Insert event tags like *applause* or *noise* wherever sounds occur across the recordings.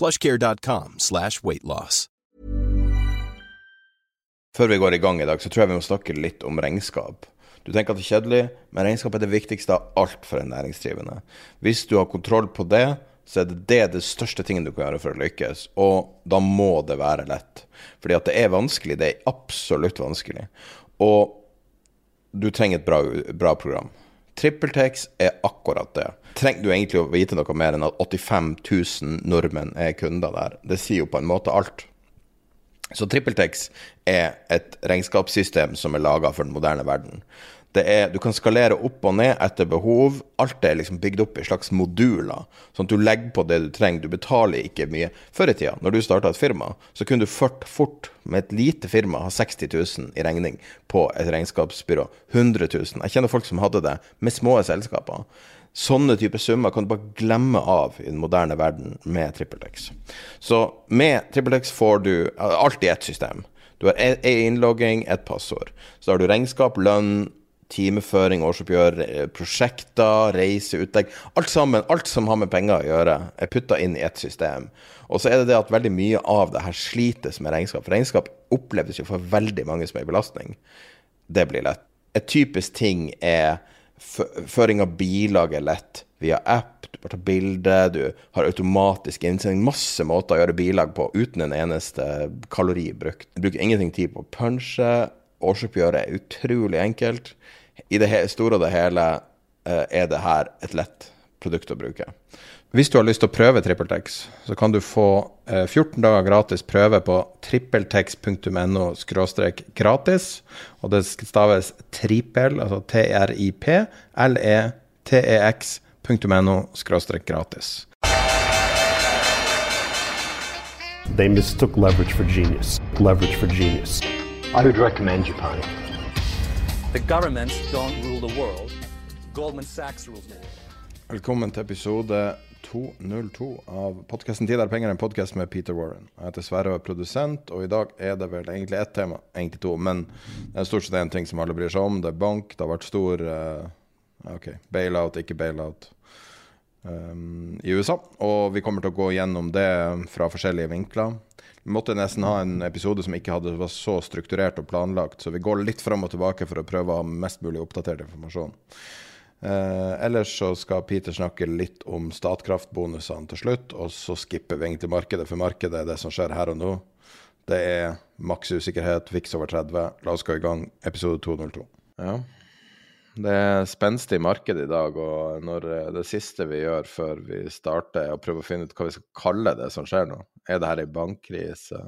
plushcare.com slash weightloss. Før vi går i gang i dag, så tror jeg vi må snakke litt om regnskap. Du tenker at det er kjedelig, men regnskap er det viktigste av alt for en næringsdrivende. Hvis du har kontroll på det, så er det det, det største tingen du kan gjøre for å lykkes. Og da må det være lett. Fordi at det er vanskelig. Det er absolutt vanskelig. Og du trenger et bra, bra program. TrippelTex er akkurat det. Trenger du egentlig å vite noe mer enn at 85 000 nordmenn er kunder der? Det sier jo på en måte alt. Så TrippelTex er et regnskapssystem som er laga for den moderne verden. Er, du kan skalere opp og ned etter behov. Alt er liksom bygd opp i slags moduler. Sånn at du legger på det du trenger. Du betaler ikke mye. Før i tida, når du starta et firma, så kunne du fort, fort med et lite firma ha 60 000 i regning på et regnskapsbyrå. 100 000. Jeg kjenner folk som hadde det med små selskaper. Sånne typer summer kan du bare glemme av i den moderne verden med TrippelTex. Så med TrippelTex får du alt i ett system. Du har én innlogging, ett passord. Så har du regnskap, lønn, timeføring, årsoppgjør, eh, prosjekter, reise, utlegg. Alt sammen, alt som har med penger å gjøre, er putta inn i ett system. Og så er det det at veldig mye av det her slites med regnskap. For regnskap oppleves jo for veldig mange som en belastning. Det blir lett. Et typisk ting er føring av bilag er lett via app. Du bare tar bilde, du har automatisk innsending. Masse måter å gjøre bilag på uten en eneste kalori brukt. Du bruker ingenting tid på å punche. Årsoppgjøret er utrolig enkelt i det store og det hele uh, er det her et lett produkt å bruke. Hvis du har lyst til å prøve TrippelTex, så kan du få uh, 14 dager gratis prøve på trippeltex.no gratis. Og det staves trippel, altså T-R-I-P, L-E-T-E-X.no gratis. They mistook leverage for genius. Leverage for genius. I would recommend Japan. The governments don't rule the world. Goldman Sachs rules the world. Velkommen til episode 202 av podkasten 'Tid er penger', en podkast med Peter Warren. Jeg heter Sverre og er produsent, og i dag er det vel egentlig ett tema, egentlig to, men det er stort sett én ting som alle bryr seg om. Det er bank. Det har vært stor uh, OK, bailout, ikke bailout. Um, i USA. Og vi kommer til å gå gjennom det fra forskjellige vinkler. Vi måtte nesten ha en episode som ikke hadde, var så strukturert og planlagt, så vi går litt fram og tilbake for å prøve å ha mest mulig oppdatert informasjon. Eh, ellers så skal Peter snakke litt om Statkraft-bonusene til slutt, og så skipper vi egentlig markedet, for markedet er det som skjer her og nå. Det er maks usikkerhet, fiks over 30. La oss gå i gang, episode 202. Ja. Det er spenstig marked i dag, og når det siste vi gjør før vi starter, er å prøve å finne ut hva vi skal kalle det som skjer nå. Er det her ei bankkrise?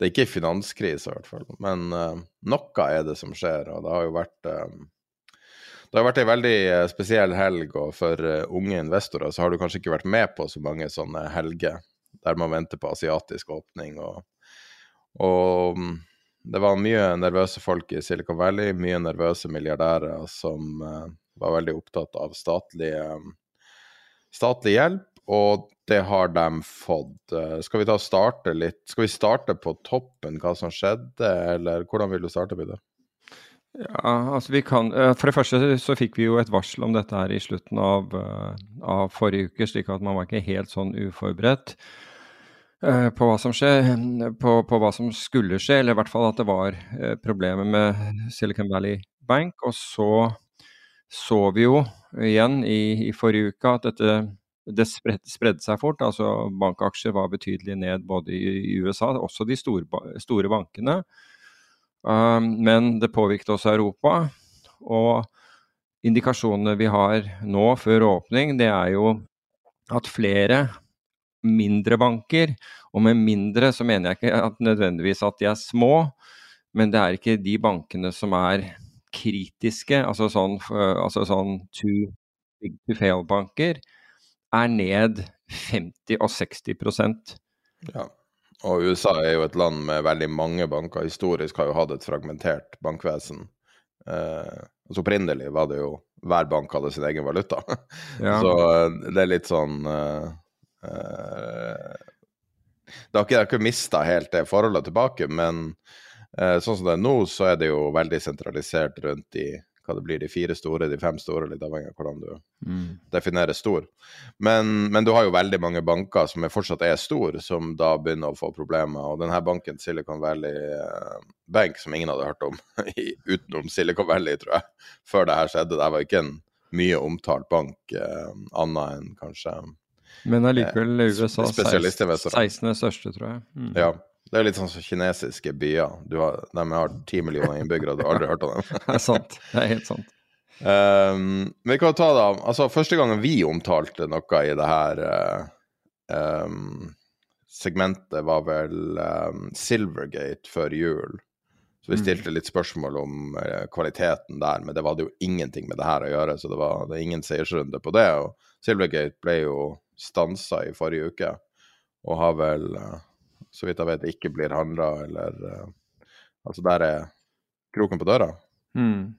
Det er ikke finanskrise, i hvert fall. Men uh, noe er det som skjer, og det har jo vært um, det har vært ei veldig spesiell helg, og for unge investorer så har du kanskje ikke vært med på så mange sånne helger der man venter på asiatisk åpning. Og, og um, det var mye nervøse folk i Silicon Valley, mye nervøse milliardærer som var veldig opptatt av statlig, statlig hjelp, og det har de fått. Uh, skal vi da starte litt Skal vi starte på toppen, hva som skjedde, eller hvordan vil du starte, Bidde? Ja, altså vi kan, uh, For det første så fikk vi jo et varsel om dette her i slutten av, av forrige uke, slik at man var ikke helt sånn uforberedt. Eh, på hva som skjer, på, på, hva som skulle skje, eller i hvert fall at det var eh, problemer med Silicon Valley Bank. Og så så vi jo igjen i, i forrige uke at dette det spredde, spredde seg fort. altså Bankaksjer var betydelig ned både i, i USA, også de store, store bankene. Um, men det påvirket også Europa. Og indikasjonene vi har nå før åpning, det er jo at flere mindre banker, og med mindre så mener jeg ikke at nødvendigvis at de er små, men det er ikke de bankene som er kritiske, altså sånn, altså sånn to big to fail-banker, er ned 50 og 60% Ja, og USA er jo et land med veldig mange banker. Historisk har jo hatt et fragmentert bankvesen. Eh, altså Opprinnelig var det jo hver bank hadde sin egen valuta. *laughs* Ja. Så eh, det er litt sånn eh, eh, Det har ikke, ikke mista helt det forholdet tilbake, men uh, sånn som det er nå, så er det jo veldig sentralisert rundt de hva det blir, de fire store, de fem store, litt avhengig av hvordan du mm. definerer stor. Men, men, du har jo veldig mange banker som er fortsatt er store, som da begynner å få problemer. Og denne banken, Silicon Valley uh, Bank, som ingen hadde hørt om *laughs* utenom Silicon Valley, tror jeg, før det her skjedde, det var ikke en mye omtalt bank, eh, annet enn kanskje Men allikevel uh, USA 16. største, tror jeg. Mm. Ja. Det er litt sånn som kinesiske byer. Har, de har ti millioner innbyggere, du har aldri hørt om dem. *laughs* det er sant. Det er helt sant. Um, vi kan ta det av altså Første gangen vi omtalte noe i det her uh, um, segmentet, var vel um, Silvergate før jul. Så vi mm. stilte litt spørsmål om uh, kvaliteten der, men det hadde jo ingenting med det her å gjøre. Så det var, det ingen seiersrunde på det. Og Silvergate ble jo stansa i forrige uke, og har vel uh, så vidt jeg vet, ikke blir handla, eller uh, Altså, der er kroken på døra. Mm.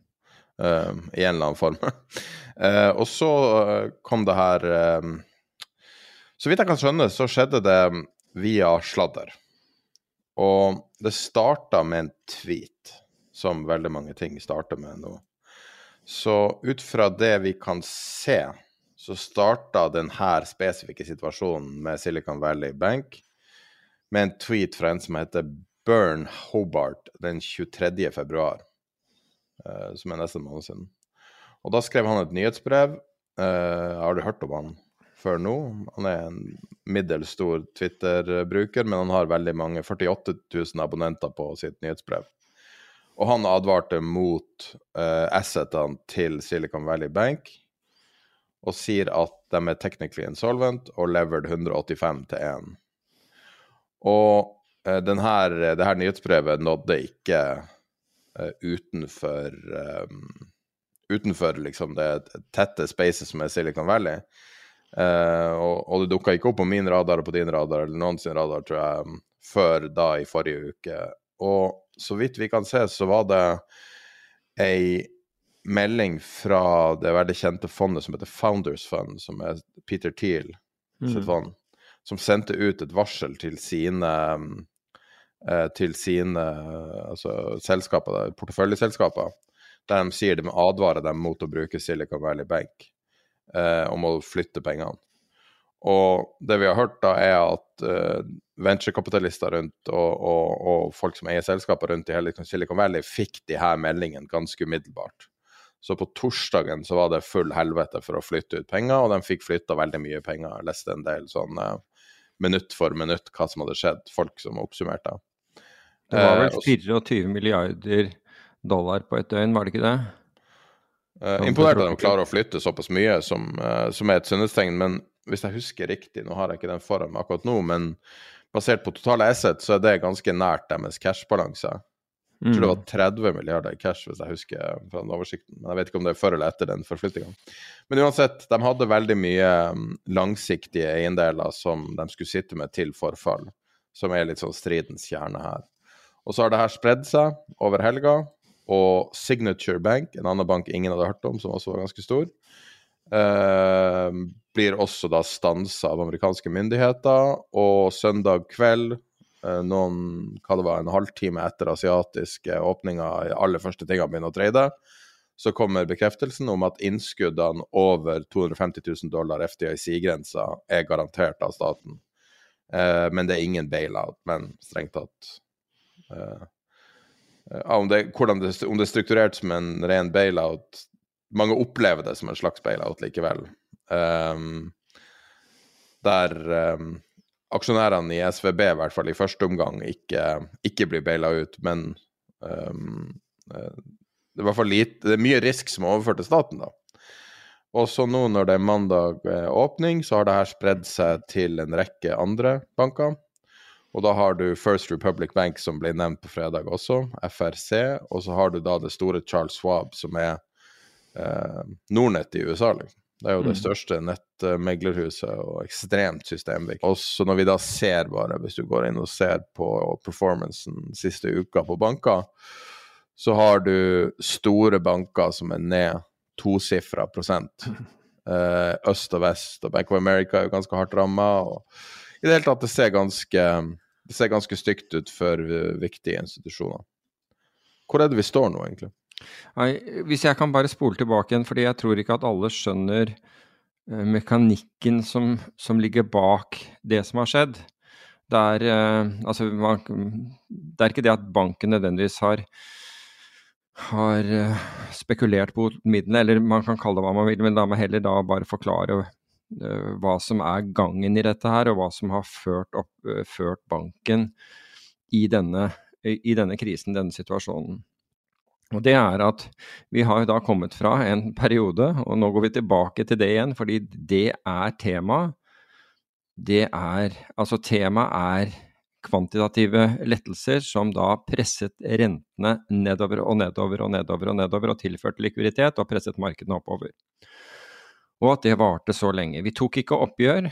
Uh, I en eller annen form. uh, *laughs* og så kom det her Så vidt jeg kan skjønne, så skjedde det via sladder. Og det starta med en tweet, som veldig mange ting starter med nå. Så ut fra det vi kan se, så starta denne spesifikke situasjonen med Silicon Valley Bank med en tweet fra en som heter Burn Hobart den 23. februar, uh, som er nesten en måned siden. Og da skrev han et nyhetsbrev. Uh, jeg har aldri hørt om han før nå. Han er en middels stor Twitter-bruker, men han har veldig mange, 48 000 abonnenter på sitt nyhetsbrev. Og han advarte mot uh, assetene til Silicon Valley Bank og sier at de er technically insolvent og levered 185 til 1. Og uh, den her, det her nyhetsbrevet nådde ikke uh, utenfor Utenfor liksom det tette spacet som er Silicon Valley. Uh, og, og, det dukka ikke opp på min radar og på din radar eller noen sin radar, tror jeg, før da i forrige uke. Og så vidt vi kan se, så var det ei melding fra det veldig kjente fondet som heter Founders Fund, som er Peter Thiel sitt mm. fond som sendte ut et varsel til sine eh, til sine altså, selskaper, porteføljeselskaper, der de sier de må advare dem mot å bruke Silicon Valley Bank eh, om å flytte pengene. Og det vi har hørt, da, er at eh, venturekapitalister rundt og, og, og, folk som eier selskaper rundt i hele Silicon Valley, fikk de her meldingene ganske umiddelbart. Så på torsdagen så var det full helvete for å flytte ut penger, og de fikk flytta veldig mye penger. Jeg leste en del sånn uh, minutt for minutt hva som hadde skjedd, folk som oppsummerte. Det var vel 24 eh, milliarder dollar på et døgn, var det ikke det? Uh, imponert at de klarer å flytte såpass mye, som, uh, som er et sunnhetstegn. Men hvis jeg husker riktig, nå har jeg ikke den foran meg akkurat nå, men basert på totale asset, så er det ganske nært deres cashbalanse. Jeg tror det var 30 mm. milliarder i cash, hvis jeg husker fra den oversikten. Men jeg vet ikke om det er før eller etter den forflyttinga. Men uansett, de hadde veldig mye mm, langsiktige eiendeler som de skulle sitte med til forfall, som er litt sånn stridens kjerne her. Og så har det her spredd seg over helga, og Signature Bank, en annen bank ingen hadde hørt om, som også var ganske stor, eh, blir også da stansa av amerikanske myndigheter. Og søndag kveld noen, hva det var, en halvtime etter asiatiske åpninger, aller første tingene begynner å trade, så kommer bekreftelsen om at innskuddene over 250 000 dollar FDIC-grensa er garantert av staten. Eh, men det er ingen bailout, men strengt tatt eh, om, det, det, om, det, er strukturert som en ren bailout Mange opplever det som en slags bailout likevel. Eh, der um, aksjonærene i SVB, i hvert fall i første omgang, ikke, ikke blir baila ut. Men um, det er lite, det er mye risk som er overført til staten, da. Og så nå når det er mandag eh, åpning, så har det her spredd seg til en rekke andre banker. Og da har du First Republic Bank, som ble nevnt på fredag også, FRC. Og så har du da det store Charles Swab, som er eh, Nordnett i USA. Liksom. Det er jo det mm. største nettmeglerhuset og ekstremt systemviktig. Og så når vi da ser bare, hvis du går inn og ser på performancen siste uka på banker, så har du store banker som er ned tosifra prosent. Uh, *laughs* øst og vest, og Bank of America er jo ganske hardt ramma. I det hele tatt, det ser ganske, det ser ganske stygt ut for viktige institusjoner. Hvor er det vi står nå, egentlig? Nei, hvis jeg kan bare spole tilbake igjen, fordi jeg tror ikke at alle skjønner uh, mekanikken som, som, ligger bak det som har skjedd. Det er, uh, altså, det er ikke det at banken nødvendigvis har, har uh, spekulert på midlene, eller man kan kalle det hva man vil, men la meg heller da bare forklare hva som er gangen i dette her, og hva som har ført, opp, ført banken i denne, i denne krisen, denne situasjonen. Og det er at vi har da kommet fra en periode, og nå går vi tilbake til det igjen, fordi det er tema. Det er Altså temaet er kvantitative lettelser som da presset rentene nedover og nedover og nedover og nedover og tilførte likviditet og presset markedene oppover. Og at det varte så lenge. Vi tok ikke oppgjør.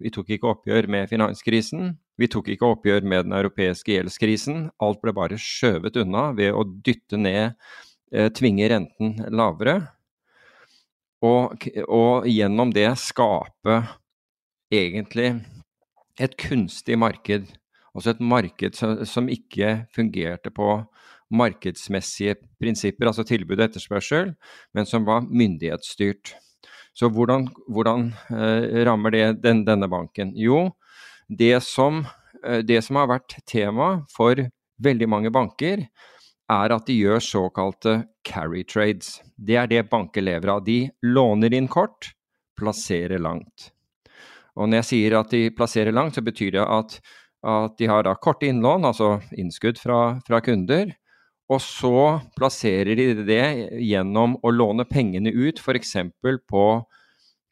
Vi tok ikke oppgjør med finanskrisen. Vi tok ikke oppgjør med den europeiske gjeldskrisen. Alt ble bare skjøvet unna ved å dytte ned, eh, tvinge renten lavere. Og, og gjennom det skape egentlig et kunstig marked. Altså et marked som, ikke fungerte på markedsmessige prinsipper, altså tilbud og etterspørsel, men som var myndighetsstyrt. Så hvordan, hvordan eh, rammer det den, denne banken? Jo, det som, eh, det som har vært tema for veldig mange banker, er at de gjør såkalte carry trades. Det er det banker lever av. De låner inn kort, plasserer langt. Og når jeg sier at de plasserer langt, så betyr det at, at de har da korte innlån, altså innskudd fra, fra, kunder, og så plasserer de det gjennom å låne pengene ut, f.eks. på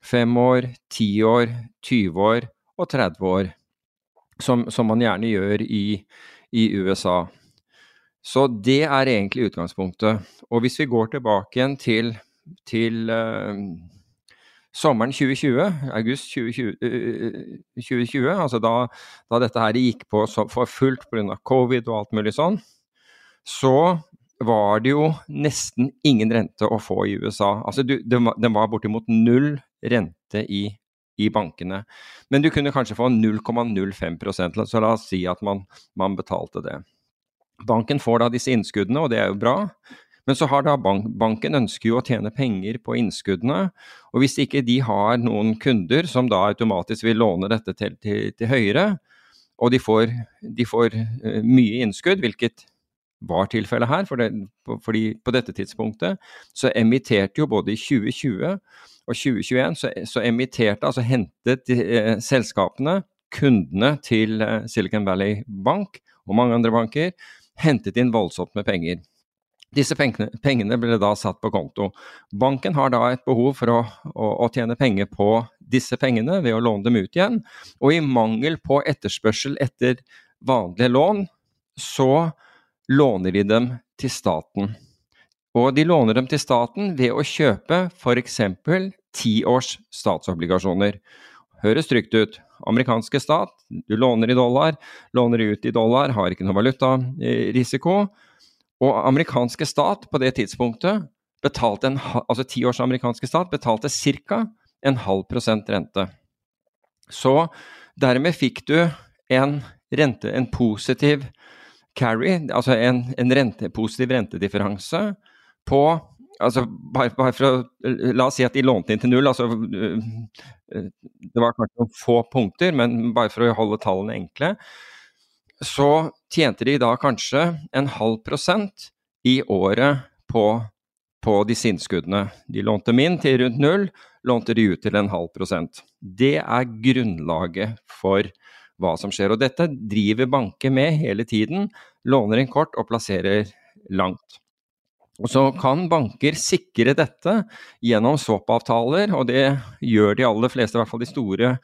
fem år, ti år, 20 år og 30 år som, som man gjerne gjør i, i, USA. Så det er egentlig utgangspunktet. Og hvis vi går tilbake igjen til, til uh, sommeren 2020, august 2020, uh, 2020 altså da, da, dette her gikk på for fullt pga. covid og alt mulig sånn, så var det jo nesten ingen rente å få i USA. Altså, den var bortimot null rente i i bankene. Men du kunne kanskje få 0,05% så la oss si at man, man, betalte det. Banken får da disse innskuddene, og det er jo bra. Men så har da bank, banken ønsker jo å tjene penger på innskuddene. Og hvis ikke de har noen kunder som da automatisk vil låne dette til, til, til høyere, og de får, de får uh, mye innskudd, hvilket var tilfellet her, for det, fordi på dette tidspunktet så emitterte jo både i 2020 og 2021 så, så emitterte, altså hentet eh, selskapene, kundene til eh, Silicon Valley Bank og mange andre banker, hentet inn voldsomt med penger. Disse pengene, ble da satt på konto. Banken har da et behov for å, å, å, tjene penger på disse pengene ved å låne dem ut igjen. Og i mangel på etterspørsel etter vanlige lån, så låner de dem til staten. Og de låner dem til staten ved å kjøpe f.eks. tiårs statsobligasjoner. Høres trygt ut. Amerikanske stat, du låner i dollar, låner ut i dollar, har ikke noe valutarisiko. Og amerikanske stat på det tidspunktet betalte en, altså ti års amerikanske stat betalte ca. en halv prosent rente. Så dermed fikk du en rente, en positiv carry, altså en, en rente, positiv rentedifferanse på altså bare, bare, for å La oss si at de lånte inn til null. altså øh, Det var kanskje noen få punkter, men bare for å holde tallene enkle. Så tjente de da kanskje en halv prosent i året på, på disse innskuddene. De lånte dem inn til rundt null, lånte de ut til en halv prosent. Det er grunnlaget for hva som skjer. Og dette driver banker med hele tiden. Låner inn kort og plasserer langt. Og Så kan banker sikre dette gjennom swap-avtaler, og det gjør de aller fleste, i hvert fall de store,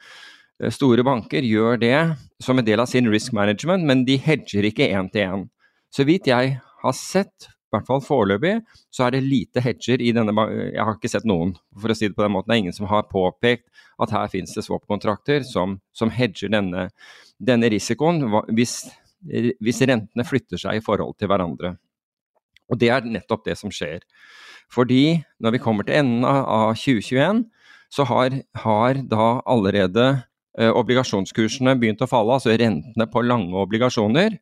store banker, gjør det som en del av sin risk management, men de hedger ikke én til én. Så vidt jeg har sett, i hvert fall foreløpig, så er det lite hedger i denne Jeg har ikke sett noen, for å si det på den måten. Det er ingen som har påpekt at her finnes det swap-kontrakter som, som, hedger denne, denne risikoen hvis, hvis, rentene flytter seg i forhold til hverandre. Og det er nettopp det som skjer. Fordi når vi kommer til enden av 2021, så har, har da allerede eh, obligasjonskursene begynt å falle, altså rentene på lange obligasjoner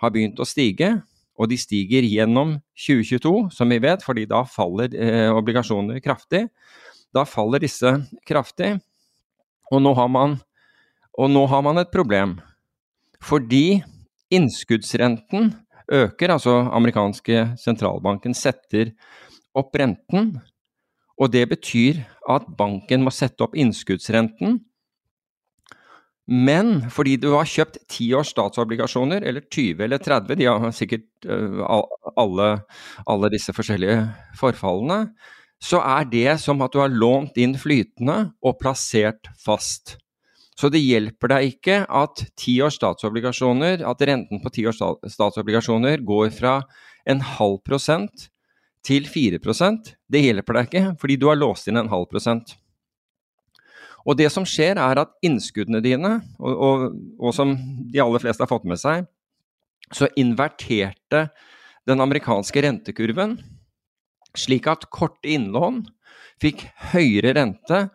har begynt å stige og de stiger gjennom 2022, som vi vet, fordi da faller eh, obligasjoner kraftig. Da faller disse kraftig, og nå, man, og nå har man et problem. Fordi innskuddsrenten øker, altså amerikanske sentralbanken setter opp renten, og det betyr at banken må sette opp innskuddsrenten men fordi du har kjøpt ti års statsobligasjoner, eller 20 eller 30, de har sikkert uh, alle, alle, disse forskjellige forfallene, så er det som at du har lånt inn flytende og plassert fast. Så det hjelper deg ikke at statsobligasjoner, at renten på ti års statsobligasjoner går fra en halv prosent til 4% Det hjelper deg ikke, fordi du har låst inn en halv prosent. Og det som skjer, er at innskuddene dine, og, og, og, som de aller fleste har fått med seg, så inverterte den amerikanske rentekurven slik at korte innlån fikk høyere rente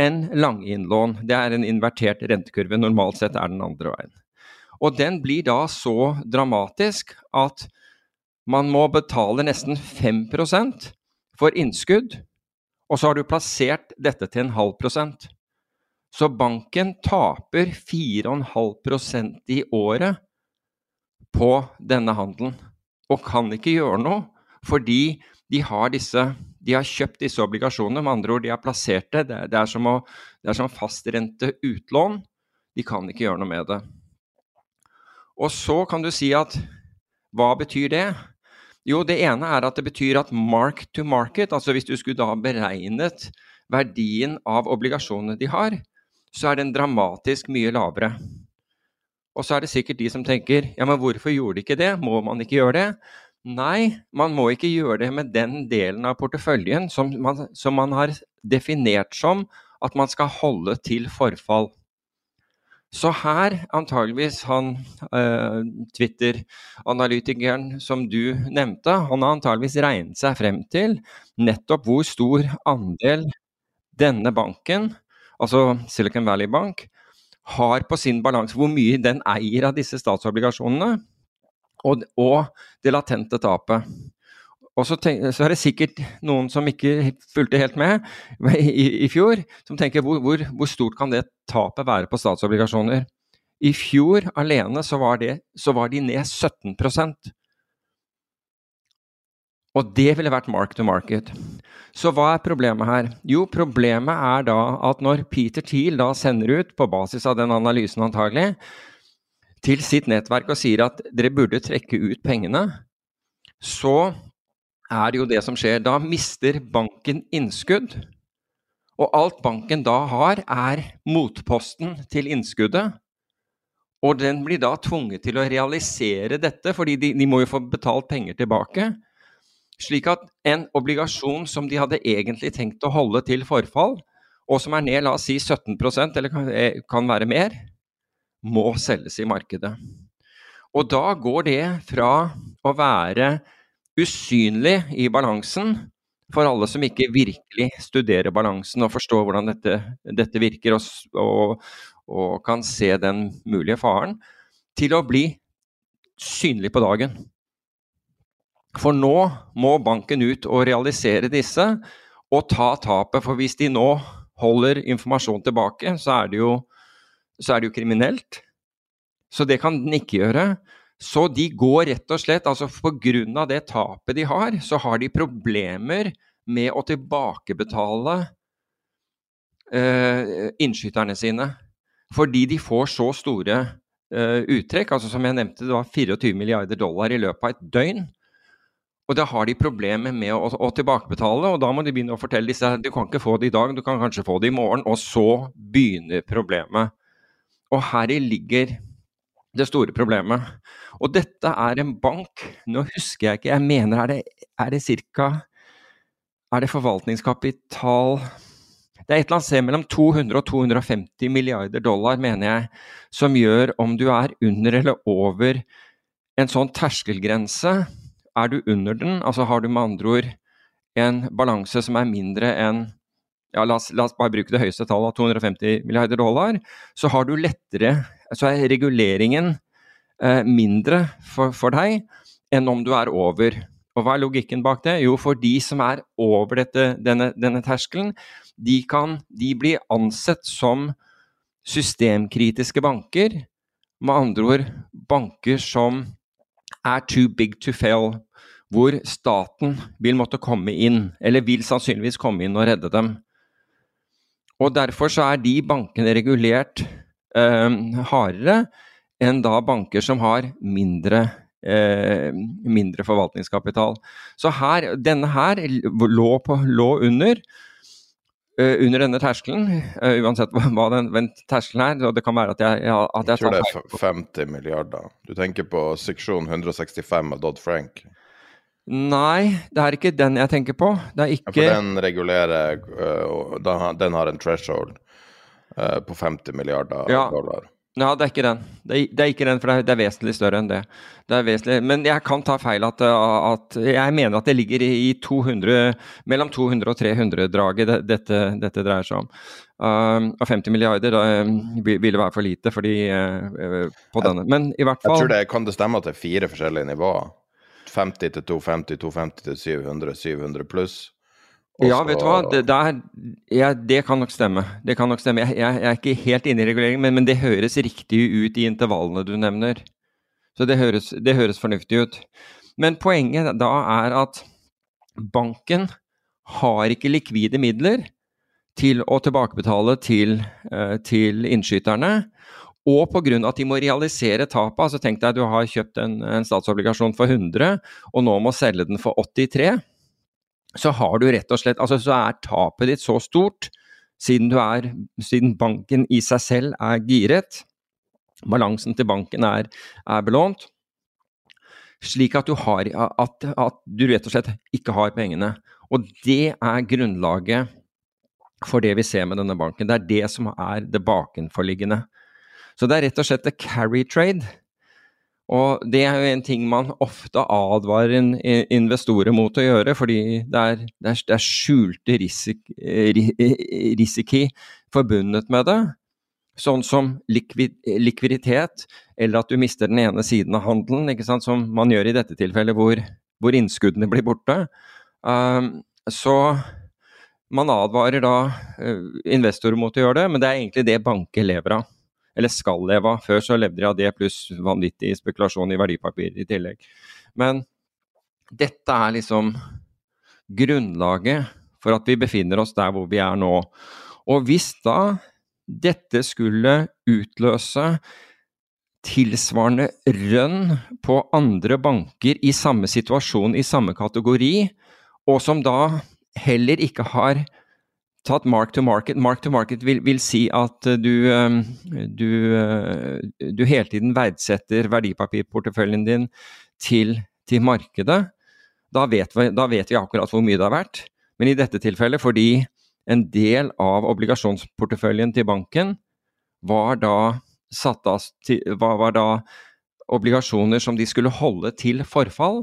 enn langinnlån. Det er en invertert rentekurve. Normalt sett er den andre veien. Og den blir da så dramatisk at man må betale nesten 5% for innskudd, og så har du plassert dette til en halv prosent. Så banken taper 4,5% i året på denne handelen, og kan ikke gjøre noe fordi de har, disse, de har kjøpt disse obligasjonene. Med andre ord, de har plassert det. Det er, som, å, det er som fastrente utlån. De kan ikke gjøre noe med det. Og så kan du si at hva betyr det? Jo, det ene er at det betyr at mark to market, altså hvis du skulle da beregnet verdien av obligasjonene de har, så er den dramatisk mye lavere. Og så er det sikkert de som tenker ja, men hvorfor gjorde de ikke det, må man ikke gjøre det? Nei, man må ikke gjøre det med den delen av porteføljen som man, som man har definert som at man skal holde til forfall. Så her, antageligvis han eh, Twitter-analytikeren som du nevnte, han har antageligvis regnet seg frem til nettopp hvor stor andel denne banken altså Silicon Valley Bank, har på sin balanse hvor mye den eier av disse statsobligasjonene, og, og det latente tapet. Og så, tenk, så, er det sikkert noen som ikke fulgte helt med i, i fjor, som tenker hvor, hvor, hvor, stort kan det tapet være på statsobligasjoner? I fjor alene så var, det, så var de ned 17% Og det ville vært mark to market. Så hva er problemet her? Jo, problemet er da at når Peter Thiel da sender ut, på basis av den analysen antagelig, til sitt nettverk og sier at dere burde trekke ut pengene, så er det jo det som skjer. Da mister banken innskudd. Og alt banken da har, er motposten til innskuddet. Og den blir da tvunget til å realisere dette, fordi de, de må jo få betalt penger tilbake. Slik at en obligasjon som de hadde egentlig tenkt å holde til forfall, og som er ned la oss si 17% eller kan, eh, kan være mer, må selges i markedet. Og da går det fra å være usynlig i balansen for alle som ikke virkelig studerer balansen og forstår hvordan dette, dette virker og, og, og, kan se den mulige faren, til å bli synlig på dagen. For nå må banken ut og realisere disse og ta tapet. For hvis de nå holder informasjon tilbake, så er det jo, så er det jo kriminelt. Så det kan den ikke gjøre. Så de går rett og slett, altså pga. det tapet de har, så har de problemer med å tilbakebetale uh, innskyterne sine. Fordi de får så store uh, uttrekk. altså Som jeg nevnte, det var 24 milliarder dollar i løpet av et døgn. Og da har de problemer med å, å, tilbakebetale, og da må de begynne å fortelle disse du kan ikke få det i dag, du kan kanskje få det i morgen. Og så begynner problemet. Og heri ligger det store problemet. Og dette er en bank Nå husker jeg ikke, jeg mener er det, er det ca. Er det forvaltningskapital Det er et eller annet sted mellom 200 og 250 milliarder dollar, mener jeg, som gjør om du er under eller over en sånn terskelgrense. Er du under den, altså har du med andre ord en balanse som er mindre enn ja, la oss, la oss, bare bruke det høyeste tallet, 250 milliarder dollar, så har du lettere Så er reguleringen eh, mindre for, for, deg enn om du er over. Og hva er logikken bak det? Jo, for de som er over dette, denne, denne terskelen, de, kan, de blir ansett som systemkritiske banker. Med andre ord banker som er too big to fail. Hvor staten vil måtte komme inn, eller vil sannsynligvis komme inn og redde dem. Og Derfor så er de bankene regulert eh, hardere enn da banker som har mindre, eh, mindre forvaltningskapital. Så her, denne her lå, på, lå under uh, under denne terskelen, uh, uansett hva den, den terskelen er. og det kan være at jeg, ja, at jeg, jeg tror det er 50 milliarder. Du tenker på seksjon 165 av Dodd-Frank? Nei, det er ikke den jeg tenker på. Det er ikke For den regulerer uh, Den har en threshold uh, på 50 milliarder ja. dollar. Ja, det er ikke den. Det er, det er ikke den, for det er, det er, vesentlig større enn det. det er vesentlig, men jeg kan ta feil at, at Jeg mener at det ligger i 200, mellom 200 og 300-draget dette, dette, dreier seg om. Um, og 50 milliarder da, ville være for lite fordi, uh, på denne. Men i hvert fall Jeg tror det kan det stemme at det er fire forskjellige nivåer? 50 til 250, 250 til 700, 700 pluss. Ja, vet du hva, det, der, ja, det, kan nok stemme. Det kan nok stemme. Jeg, jeg, jeg er ikke helt inne i reguleringen, men, men, det høres riktig ut i intervallene du nevner. Så det høres, det høres fornuftig ut. Men poenget da er at banken har ikke likvide midler til å tilbakebetale til, uh, til innskyterne. Og pga. at de må realisere tapet. altså Tenk deg du har kjøpt en, en, statsobligasjon for 100, og nå må selge den for 83. Så har du rett og slett Altså så er tapet ditt så stort, siden, er, siden banken i seg selv er giret. Balansen til banken er, er belånt. Slik at du, har, at, at du rett og slett ikke har pengene. Og det er grunnlaget for det vi ser med denne banken. Det er det som er det bakenforliggende. Så det er rett og slett a carry trade. Og det er jo en ting man ofte advarer investorer mot å gjøre, fordi det er, det er, det er skjulte risik, risiki forbundet med det. Sånn som likvid, likviditet, eller at du mister den ene siden av handelen, som man gjør i dette tilfellet, hvor, hvor innskuddene blir borte. Um, så man advarer da uh, investorer mot å gjøre det, men det er egentlig det banker lever av eller skal leve av. Før så levde de av det pluss vanvittig spekulasjon i verdipapirer i tillegg. Men dette er liksom grunnlaget for at vi befinner oss der hvor vi er nå. Og hvis da dette skulle utløse tilsvarende rønn på andre banker i samme situasjon, i samme kategori, og som da heller ikke har tatt mark to market. Mark to market vil, vil si at eh, du, eh, du, eh, du, hele tiden verdsetter verdipapirporteføljen din til, til markedet. Da vet, vi, da vet, vi, akkurat hvor mye det har vært. Men i dette tilfellet, fordi en del av obligasjonsporteføljen til banken var da av var da obligasjoner som de skulle holde til forfall,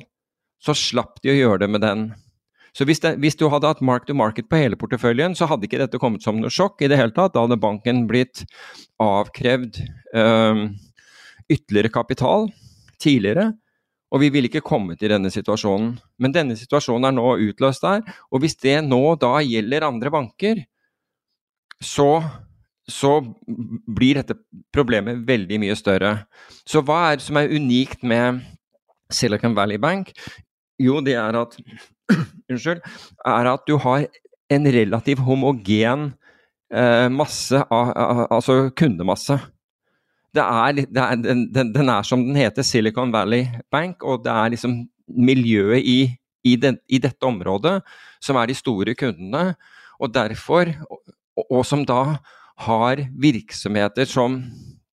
så slapp de å gjøre det med den så hvis, det, hvis, du hadde hatt mark to market på hele porteføljen, så hadde ikke dette kommet som noe sjokk i det hele tatt. Da hadde banken blitt avkrevd øh, ytterligere kapital tidligere. Og vi ville ikke kommet i denne situasjonen. Men denne situasjonen er nå utløst der. Og hvis det nå da gjelder andre banker, så, så blir dette problemet veldig mye større. Så hva er det som er unikt med Silicon Valley Bank? Jo, det er at Unnskyld. Er at du har en relativt homogen eh, masse av, Altså kundemasse. Det er, det er, den, den, er som den heter, Silicon Valley Bank, og det er liksom miljøet i, i, den, i dette området som er de store kundene. Og derfor, og, og som da har virksomheter som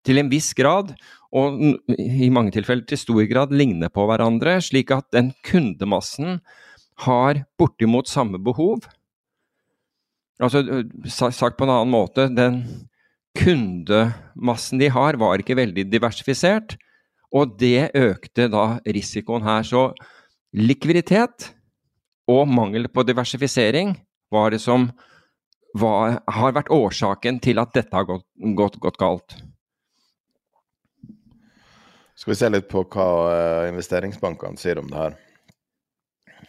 til en viss grad, og i mange tilfeller til stor grad, ligner på hverandre, slik at den kundemassen har bortimot samme behov. Altså sagt på en annen måte, den kundemassen de har, var ikke veldig diversifisert, og det økte da risikoen her. Så likviditet og mangel på diversifisering var det som var, har vært årsaken til at dette har gått, gått, gått galt. Skal vi se litt på hva eh, investeringsbankene sier om det her.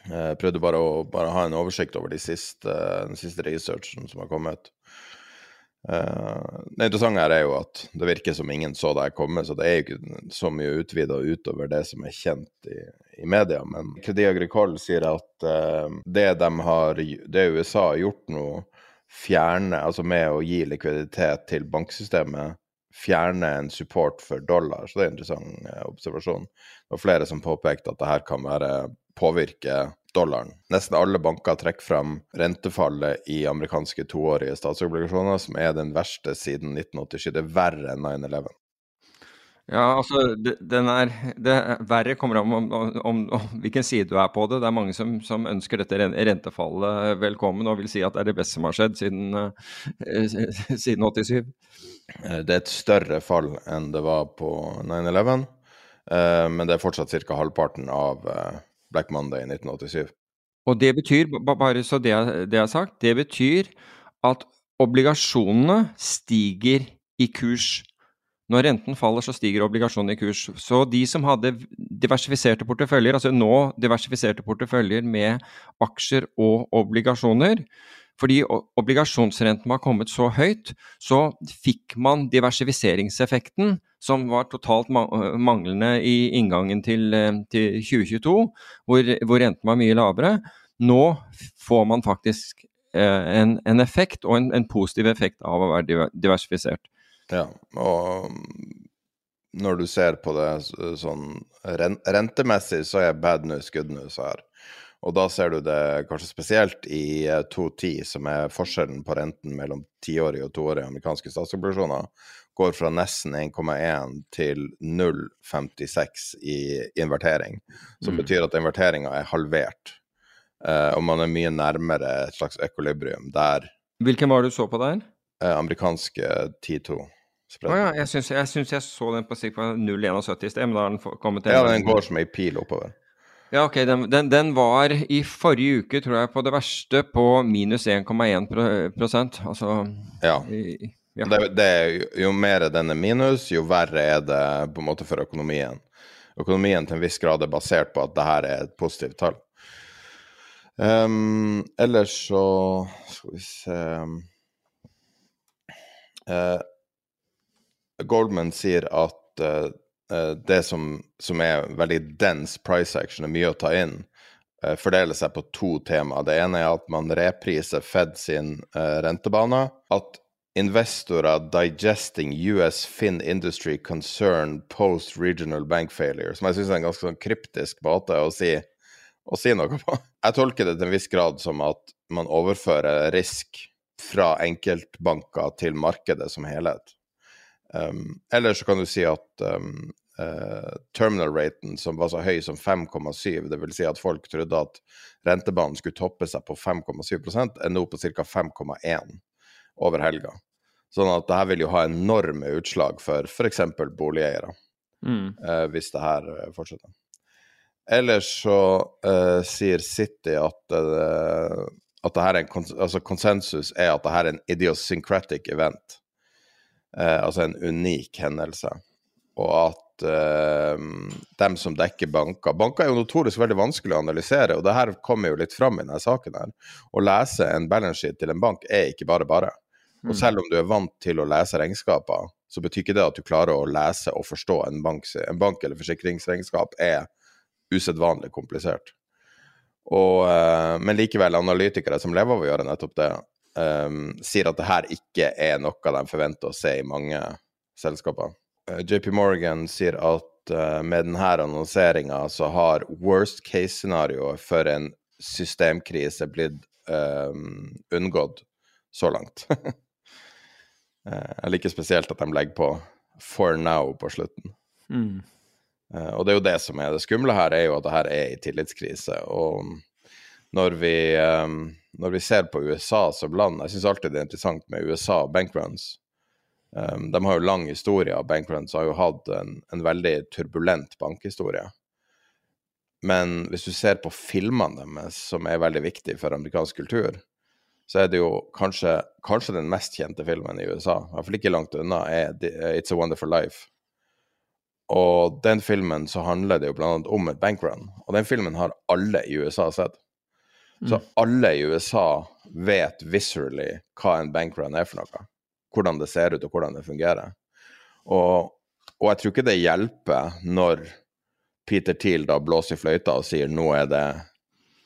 Jeg prøvde bare å bare ha en oversikt over de siste, den siste researchen som har kommet. Uh, det interessante her er jo at det virker som ingen så det her komme, så det er jo ikke så mye utvida utover det som er kjent i, i media. Men Credit Agricole sier at det de har, det USA har gjort nå, fjerne, altså med å gi likviditet til banksystemet, fjerne en support for dollar. Så det er en interessant observasjon. Det var flere som påpekte at det her kan være påvirke dollaren. Nesten alle banker trekker frem rentefallet i amerikanske toårige statsobligasjoner, som er den verste siden 1987. Det er verre enn 9-11. Ja, altså, den er, det Verre kommer an om, om, om, om, hvilken side du er på det. Det er mange som, som, ønsker dette rentefallet velkommen og vil si at det er det beste som har skjedd siden, eh, siden 87. Eh, det er et større fall enn det var på 9-11, eh, men det er fortsatt ca. halvparten av Black Monday i 1987. Og det betyr, bare så det, det er sagt, det betyr at obligasjonene stiger i kurs. Når renten faller, så stiger obligasjonene i kurs. Så de som hadde diversifiserte porteføljer, altså nå diversifiserte porteføljer med aksjer og obligasjoner, fordi obligasjonsrenten var kommet så høyt, så fikk man diversifiseringseffekten som var totalt manglende i inngangen til, til 2022, hvor, hvor, renten var mye lavere. Nå får man faktisk en, en, effekt, og en, en, positiv effekt av å være diversifisert. Ja, og når du ser på det sånn rentemessig, så er bad news good news her. Og da ser du det kanskje spesielt i 2.10, eh, som er forskjellen på renten mellom tiårige og toårige amerikanske statsobligasjoner, går fra nesten 1,1 til 0,56 i invertering. Som mm. betyr at inverteringa er halvert. Uh, og man er mye nærmere et slags ekolibrium der Hvilken var det du så på der? Uh, amerikanske 10-2. Oh, ja, jeg syns jeg, jeg, så den på 0,71 i sted, men da har den kommet til Ja, den går som ei pil oppover. Ja, ok. Den, den, den, var i forrige uke, tror jeg, på det verste på minus 1,1 Altså Ja. I, ja. Det, det, jo mer den er minus, jo verre er det på en måte for økonomien. Økonomien til en viss grad er basert på at det her er et positivt tall. Um, ellers så Skal vi se uh, Goldman sier at uh, det som, som, er veldig dense price action, er mye å ta inn, uh, fordeler seg på to tema. Det ene er at man repriser Fed sin uh, rentebane. At investorer digesting US Fin Industry Concern post regional bank failure, som jeg syns er en ganske sånn kryptisk måte å si, å si noe på. Jeg tolker det til en viss grad som at man overfører risk fra enkeltbanker til markedet som helhet. Um, eller så kan du si at um, uh, terminal-raten som var så høy som 5,7, dvs. Si at folk trodde at rentebanen skulle toppe seg på 5,7 er nå på ca. 5,1 over helga. Sånn at det her vil jo ha enorme utslag for f.eks. boligeiere, mm. uh, hvis det her uh, fortsetter. Ellers så sier City at at det her er en kons altså konsensus er at det her er en idiosyncratic event eh, altså en unik hendelse. Og at eh, dem som dekker banker Banker er jo notorisk veldig vanskelig å analysere, og det her kommer jo litt fram i denne saken her. Å lese en balance sheet til en bank er ikke bare bare. Og selv om du er vant til å lese regnskaper, så betyr ikke det at du klarer å lese og forstå en bank, en bank eller forsikringsregnskap er usedvanlig komplisert. Og, eh, men likevel, analytikere som lever av å gjøre nettopp det, um, sier at det her ikke er noe de forventer å se i mange selskaper. Uh, JP Morgan sier at uh, med denne annonseringa så har worst case-scenarioet for en systemkrise blitt um, unngått så langt. *laughs* Jeg liker spesielt at de legger på 'for now' på slutten. Mm. Og det er jo det som er det skumle her, er jo at det her er i tillitskrise. Og når vi, um, når vi ser på USA som land Jeg syns alltid det er interessant med USA og bankruns. Um, de har jo lang historie og bankruns, har jo hatt en, en, veldig turbulent bankhistorie. Men hvis du ser på filmene deres, som er veldig viktige for amerikansk kultur, så er det jo kanskje, kanskje den mest kjente filmen i USA, i hvert fall ikke langt unna, er It's a Wonderful Life. Og den filmen så handler det jo blant annet om et bankrun, og den filmen har alle i USA sett. Så mm. alle i USA vet viscerally hva en bankrun er for noe. Hvordan det ser ut, og hvordan det fungerer. Og, og jeg tror ikke det hjelper når Peter Thiel da blåser i fløyta og sier nå er det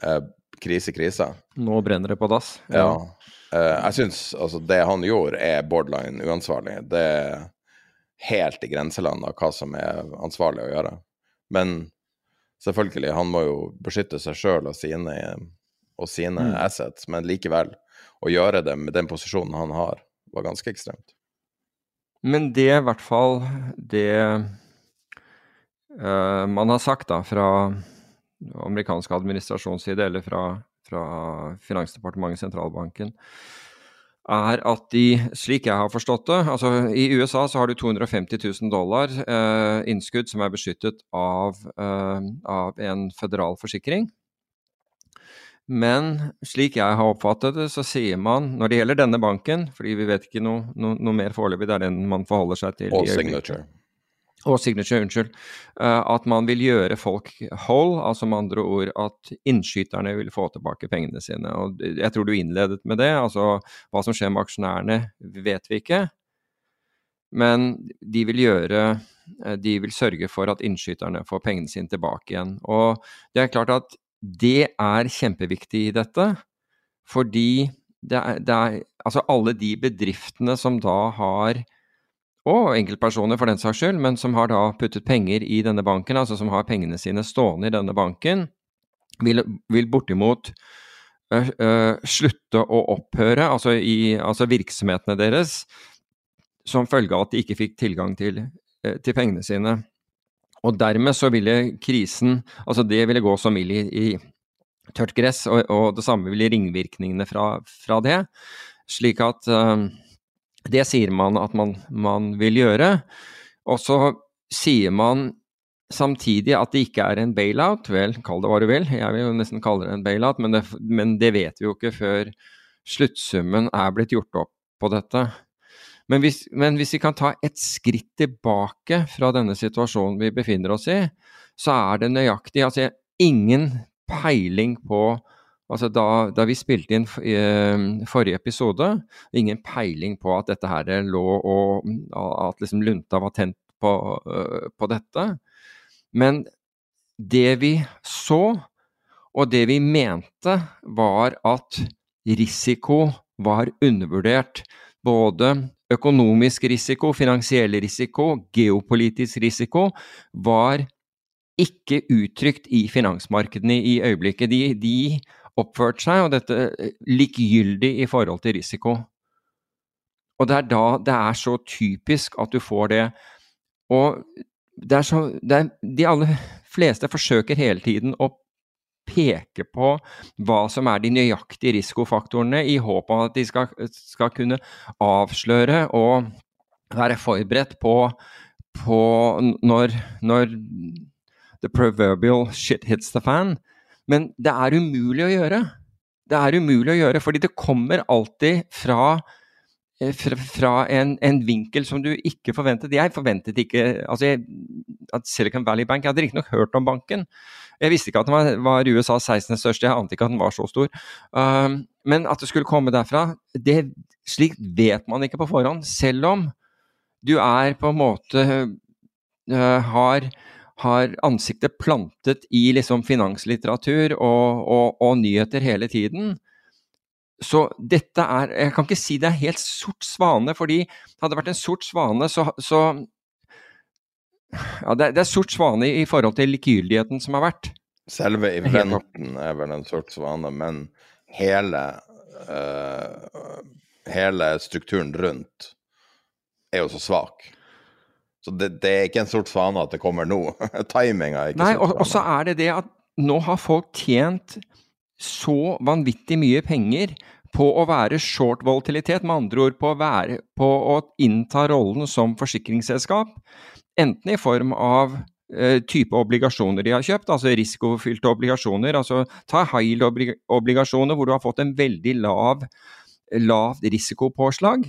eh, krise, krise. Nå brenner det på dass. Ja. ja. Eh, jeg syns altså det han gjorde er borderline uansvarlig. Det er helt i grenseland av hva som er ansvarlig å gjøre. Men selvfølgelig, han må jo beskytte seg sjøl og sine og sine mm. assets, men likevel, å gjøre det med den posisjonen han har, var ganske ekstremt. Men det i hvert fall det uh, man har sagt da fra amerikansk administrasjonsside, eller fra, fra Finansdepartementet, sentralbanken, er at de, slik jeg har forstått det altså I USA så har du 250 000 dollar eh, innskudd som er beskyttet av, eh, av en føderal forsikring. Men slik jeg har oppfattet det, så sier man når det gjelder denne banken, fordi vi vet ikke noe, no, noe mer foreløpig, det er den man forholder seg til. Og signature. Og signature, unnskyld. Uh, at man vil gjøre folk whole, altså med andre ord at innskyterne vil få tilbake pengene sine. Og jeg tror du innledet med det. altså Hva som skjer med aksjonærene, vet vi ikke. Men de vil gjøre eh, de vil sørge for at innskyterne får pengene sine tilbake igjen. Og det er klart at det er kjempeviktig i dette, fordi det er, det er, Altså alle de bedriftene som da har og enkeltpersoner for den saks skyld, men som har da puttet penger i denne banken, altså som har pengene sine stående i denne banken, vil, vil bortimot slutte å opphøre, altså, i, altså virksomhetene deres, som følge av at de ikke fikk tilgang til, øh, til pengene sine. Og dermed så ville krisen Altså det ville gå som ild i, i tørt gress, og, og, det samme ville ringvirkningene fra, fra det. Slik at uh, Det sier man at man, man vil gjøre. Og så sier man samtidig at det ikke er en bailout. Vel, kall det hva du vil. Jeg vil jo nesten kalle det en bailout, men det, men det vet vi jo ikke før sluttsummen er blitt gjort opp på dette. Men hvis, men hvis, vi kan ta et skritt tilbake fra denne situasjonen vi befinner oss i, så er det nøyaktig Altså, ingen peiling på Altså da, da vi spilte inn uh, forrige episode, ingen peiling på at dette her lå og At liksom lunta var tent på, uh, på dette. Men det vi så, og det vi mente, var at risiko var undervurdert. Både økonomisk risiko, finansiell risiko, geopolitisk risiko, var ikke uttrykt i finansmarkedene i øyeblikket. De, de oppførte seg, og dette likegyldig i forhold til risiko. Og det er da det er så typisk at du får det. Og det er så det er, De aller fleste forsøker hele tiden å peke på hva som er de nøyaktige risikofaktorene, i håp om at de skal, skal kunne avsløre og være forberedt på, på når, når the proverbial shit hits the fan. Men det er umulig å gjøre. Det er umulig å gjøre, fordi det kommer alltid fra Eh, fra, en, en, vinkel som du ikke forventet. Jeg forventet ikke altså jeg, at Silicon Valley Bank Jeg hadde riktignok hørt om banken, Jeg visste ikke at den var, var USAs 16. største, jeg ante ikke at den var så stor. Um, men at det skulle komme derfra, det, slikt vet man ikke på forhånd. Selv om du er på en måte uh, har, har ansiktet plantet i liksom finanslitteratur og, og, og nyheter hele tiden. Så dette er Jeg kan ikke si det er helt sort svane, fordi hadde det vært en sort svane, så, så ja, det, det, er sort svane i, i forhold til likegyldigheten som har vært. Selve eventen er vel en sort svane, men hele uh, Hele strukturen rundt er jo så svak. Så det, det, er ikke en sort svane at det kommer nå. *laughs* Timinga er ikke Nei, og, og så er det det at nå har folk tjent så vanvittig mye penger på å være short volatilitet, med andre ord på å, være, på å innta rollen som forsikringsselskap. Enten i form av uh, type obligasjoner de har kjøpt, altså risikofylte obligasjoner. altså Ta high yield-obligasjoner hvor du har fått en veldig lav, lav risikopåslag.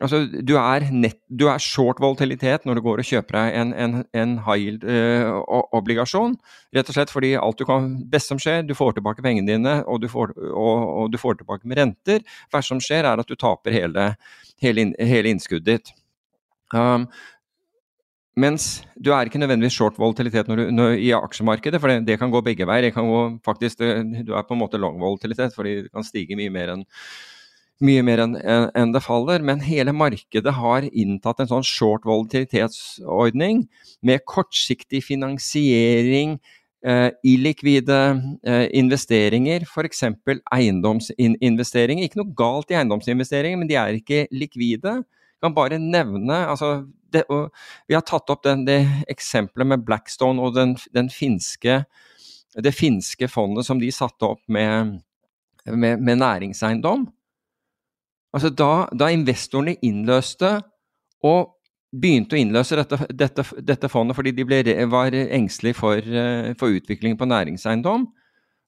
Altså, du er, nett, du er, short volatilitet når du går og kjøper deg en, en, en high yield-obligasjon. Eh, rett og slett fordi alt du kan, best som skjer, du får tilbake pengene dine, og du får, og, og du får tilbake med renter. Verst som skjer, er at du taper hele, hele, hele innskuddet ditt. Um, mens du er ikke nødvendigvis short volatilitet når du, når, i aksjemarkedet, for det, det, kan gå begge veier. Det kan gå, faktisk, det, du er på en måte long volatilitet, fordi det kan stige mye mer enn enn en det faller. Men hele markedet har inntatt en sånn short volatilitetsordning med kortsiktig finansiering, eh, illikvide eh, investeringer, f.eks. eiendomsinvesteringer. Ikke noe galt i eiendomsinvesteringer, men de er ikke likvide. Jeg kan bare nevne altså det, Vi har tatt opp den, det eksempelet med Blackstone og den, den finske, det finske fondet som de satte opp med, med, med næringseiendom. Altså da, da, investorene innløste og begynte å innløse dette, dette, dette fondet fordi de ble, var engstelige for, eh, for utviklingen på næringseiendom,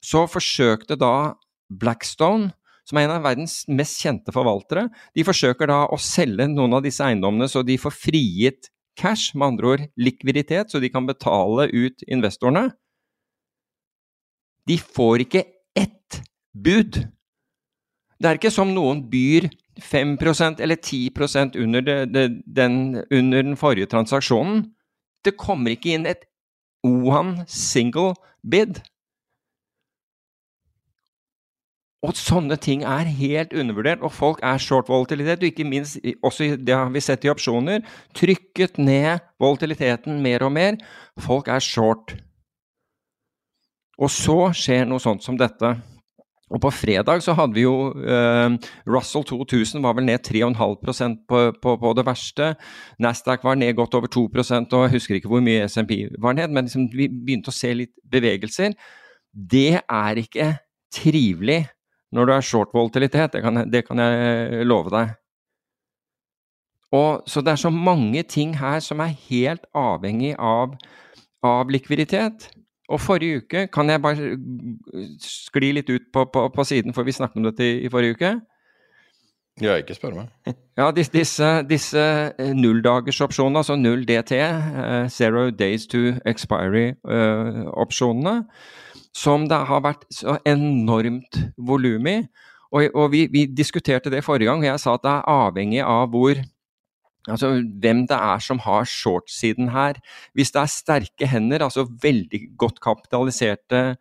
så forsøkte da Blackstone som er en av verdens mest kjente forvaltere. De forsøker da å selge noen av disse eiendommene så de får frigitt cash, med andre ord likviditet, så de kan betale ut investorene. De får ikke ett bud. Det er ikke som noen byr 5% eller 10 under, det, det, den, under den forrige transaksjonen. Det kommer ikke inn et one single bid. Og sånne ting er helt undervurdert, og folk er short volatilitet. Og ikke minst, også det har vi sett i opsjoner, trykket ned volatiliteten mer og mer. Folk er short. Og så skjer noe sånt som dette. Og på fredag så hadde vi jo eh, Russell 2000 var vel ned 3,5% på, på, på det verste. Nasdaq var ned godt over 2 og jeg husker ikke hvor mye SMP var ned, men liksom vi begynte å se litt bevegelser. Det er ikke trivelig når du er short volatilitet, det kan, det kan jeg love deg. Og, så det er så mange ting her som er helt avhengig av, av likviditet. Og forrige uke, kan jeg bare skli litt ut på, på, på siden, for vi snakket om dette i, i forrige uke? Ja, ikke spør meg. *laughs* ja, disse, disse, disse eh, nulldagersopsjonene, altså null DT, uh, eh, zero days to expiry-opsjonene, uh, som det har vært så enormt volum i. Og, og vi, vi, diskuterte det forrige gang, og jeg sa at det er avhengig av hvor Altså hvem det er som har shortsiden her. Hvis det er sterke hender, altså veldig godt kapitaliserte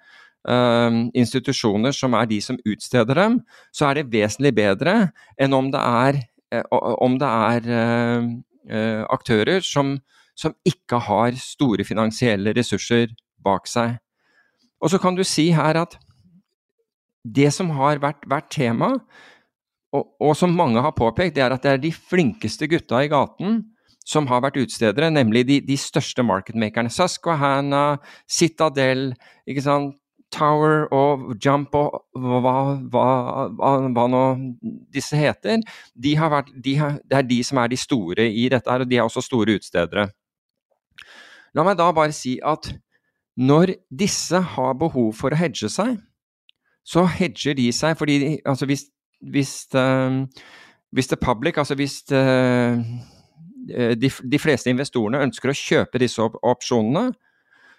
øh, institusjoner som er de som utsteder dem, så er det vesentlig bedre enn om det er, øh, om det er øh, aktører som, som ikke har store finansielle ressurser bak seg. Og så kan du si her at det som har vært, vært tema, og, og, som mange har påpekt, det er at det er de flinkeste gutta i gaten som har vært utstedere, nemlig de, de største marketmakerne. Susquehanna, Citadel, ikke sant? Tower og Jump og hva, hva, hva, hva nå disse heter. De vært, de har, det er de som er de store i dette her, og de er også store utstedere. La meg da bare si at når disse har behov for å hedge seg, så hedger de seg fordi altså hvis, hvis, uh, hvis the public, altså hvis uh, de, de, fleste investorene ønsker å kjøpe disse op opsjonene,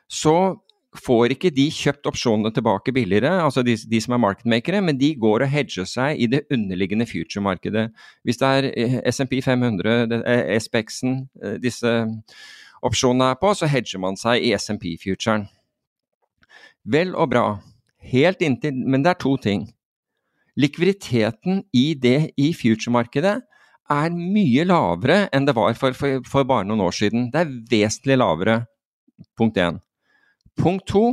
så får ikke de kjøpt opsjonene tilbake billigere, altså de, de som er marketmakere, men de går og hedger seg i det underliggende future-markedet. Hvis det er SMP 500, SPX-en, disse opsjonene er på, så hedger man seg i SMP-futuren. Vel og bra, helt inntil Men det er to ting. Likviditeten i det i future-markedet er mye lavere enn det var for, for, for, bare noen år siden. Det er vesentlig lavere, punkt én. Punkt to,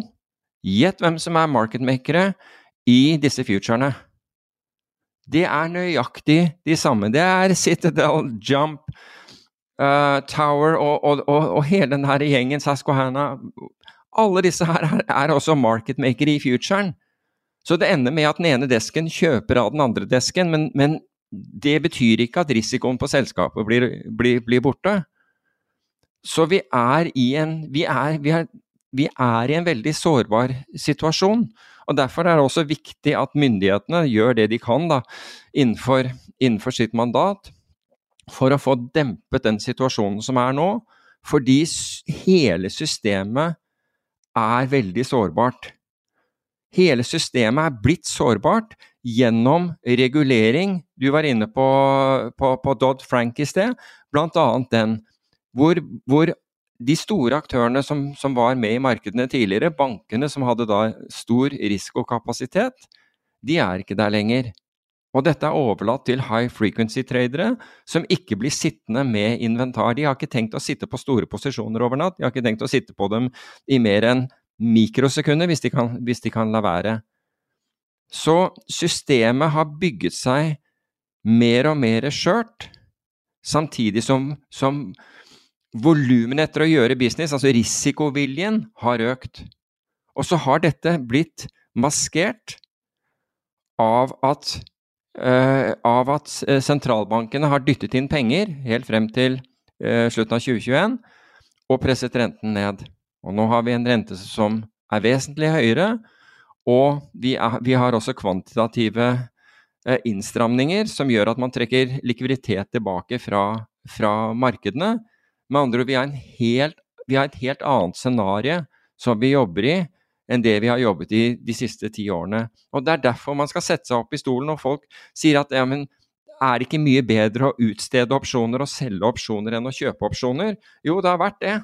gjett hvem som er marketmakere i disse futurene. Det er nøyaktig de samme. Det er Citadel, Jump, uh, Tower og, og, og, og, hele den her gjengen, Saskahana Alle disse her er, er også marketmakere i futuren. Så det ender med at den ene desken kjøper av den andre desken, men, men det betyr ikke at risikoen på selskapet blir, blir, blir borte. Så vi er, en, vi, er, vi, er, vi er, i en veldig sårbar situasjon. og Derfor er det også viktig at myndighetene gjør det de kan da, innenfor, innenfor sitt mandat for å få dempet den situasjonen som er nå. Fordi hele systemet er veldig sårbart. Hele systemet er blitt sårbart gjennom regulering. Du var inne på, på, på Dodd-Frank i sted, bl.a. den hvor, hvor, de store aktørene som, som, var med i markedene tidligere, bankene som hadde da stor risikokapasitet, de er ikke der lenger. Og dette er overlatt til high frequency-tradere som ikke blir sittende med inventar. De har ikke tenkt å sitte på store posisjoner over natt, de har ikke tenkt å sitte på dem i mer enn mikrosekunder hvis de kan, hvis de kan la være. Så systemet har bygget seg mer og mer skjørt, samtidig som, som volumene etter å gjøre business, altså risikoviljen, har økt. Og så har dette blitt maskert av at, av at eh, sentralbankene har dyttet inn penger helt frem til uh, slutten av 2021 og presset renten ned. Og nå har vi en rente som er vesentlig høyere, og vi, er, vi har også kvantitative eh, innstramninger som gjør at man trekker likviditet tilbake fra, fra markedene. Med andre ord, vi har, helt, vi har, et helt annet scenario som vi jobber i, enn det vi har jobbet i de siste ti årene. Og Det er derfor man skal sette seg opp i stolen når folk sier at ja, men er det ikke mye bedre å utstede opsjoner og selge opsjoner enn å kjøpe opsjoner? Jo, det har vært det.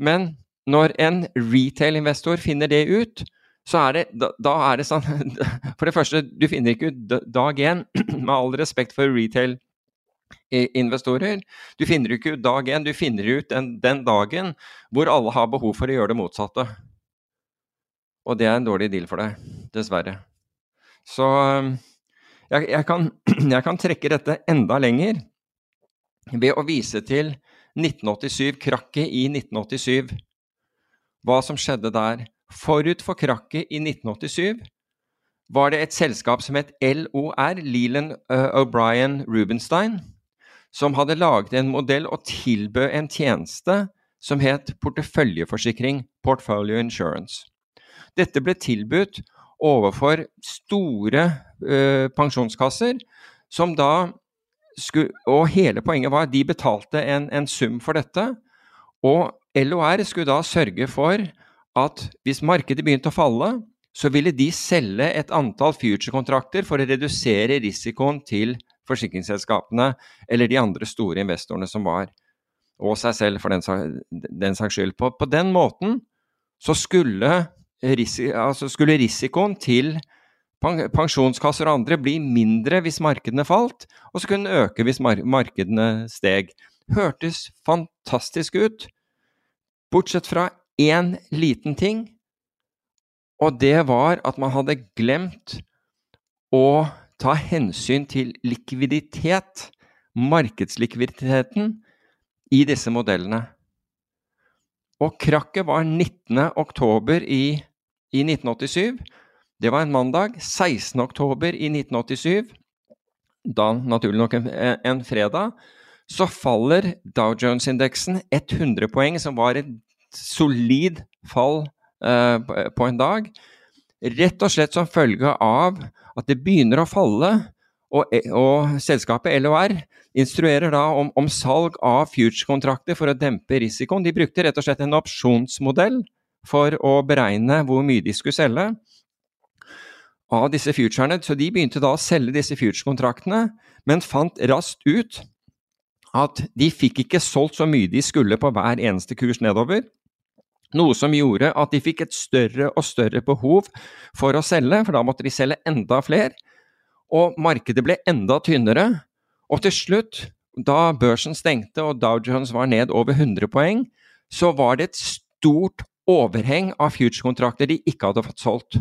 Men når en retail-investor finner det ut, så er det, da, da, er det sånn *laughs* For det første, du finner ikke ut dag én, *clears throat* med all respekt for retail-investorer. Du finner ikke ut dag én, du finner ut den, den, dagen hvor alle har behov for å gjøre det motsatte. Og det er en dårlig deal for deg, dessverre. Så jeg, jeg, kan, *clears throat* jeg kan trekke dette enda lenger ved å vise til 1987, krakket i 1987. Hva som skjedde der. Forut for krakket i 1987 var det et selskap som het LOR, Leland O'Brien Rubenstein, som hadde laget en modell og tilbød en tjeneste som het porteføljeforsikring, Portfolio Insurance. Dette ble tilbudt overfor store uh, pensjonskasser, som da skulle Og hele poenget var at de betalte en, en sum for dette, og LOR skulle da sørge for at hvis markedet begynte å falle, så ville de selge et antall future-kontrakter for å redusere risikoen til forsikringsselskapene eller de andre store investorene som var, og seg selv for den, den saks skyld. På, på, den måten så skulle, risi, altså skulle risikoen til pensjonskasser og andre bli mindre hvis markedene falt, og så kunne den øke hvis markedene steg. Hørtes fantastisk ut, bortsett fra én liten ting, og det var at man hadde glemt å ta hensyn til likviditet, markedslikviditeten, i disse modellene. Og krakket var 19.10. I, i 1987. Det var en mandag. 16. oktober i 1987, da naturlig nok en, en fredag, så faller Dow Jones-indeksen 100 poeng, som var et solid fall eh, på en dag. Rett og slett som følge av at det begynner å falle, og, og selskapet LOR instruerer da om, om salg av future-kontrakter for å dempe risikoen. De brukte rett og slett en opsjonsmodell for å beregne hvor mye de skulle selge av disse futurene. Så de begynte da å selge disse future-kontraktene, men fant raskt ut at de fikk ikke solgt så mye de skulle på hver eneste kurs nedover. Noe som gjorde at de fikk et større og større behov for å selge, for da måtte de selge enda flere. Og markedet ble enda tynnere. Og til slutt, da børsen stengte og Dow Jones var ned over 100 poeng, så var det et stort overheng av future-kontrakter de ikke hadde fått solgt.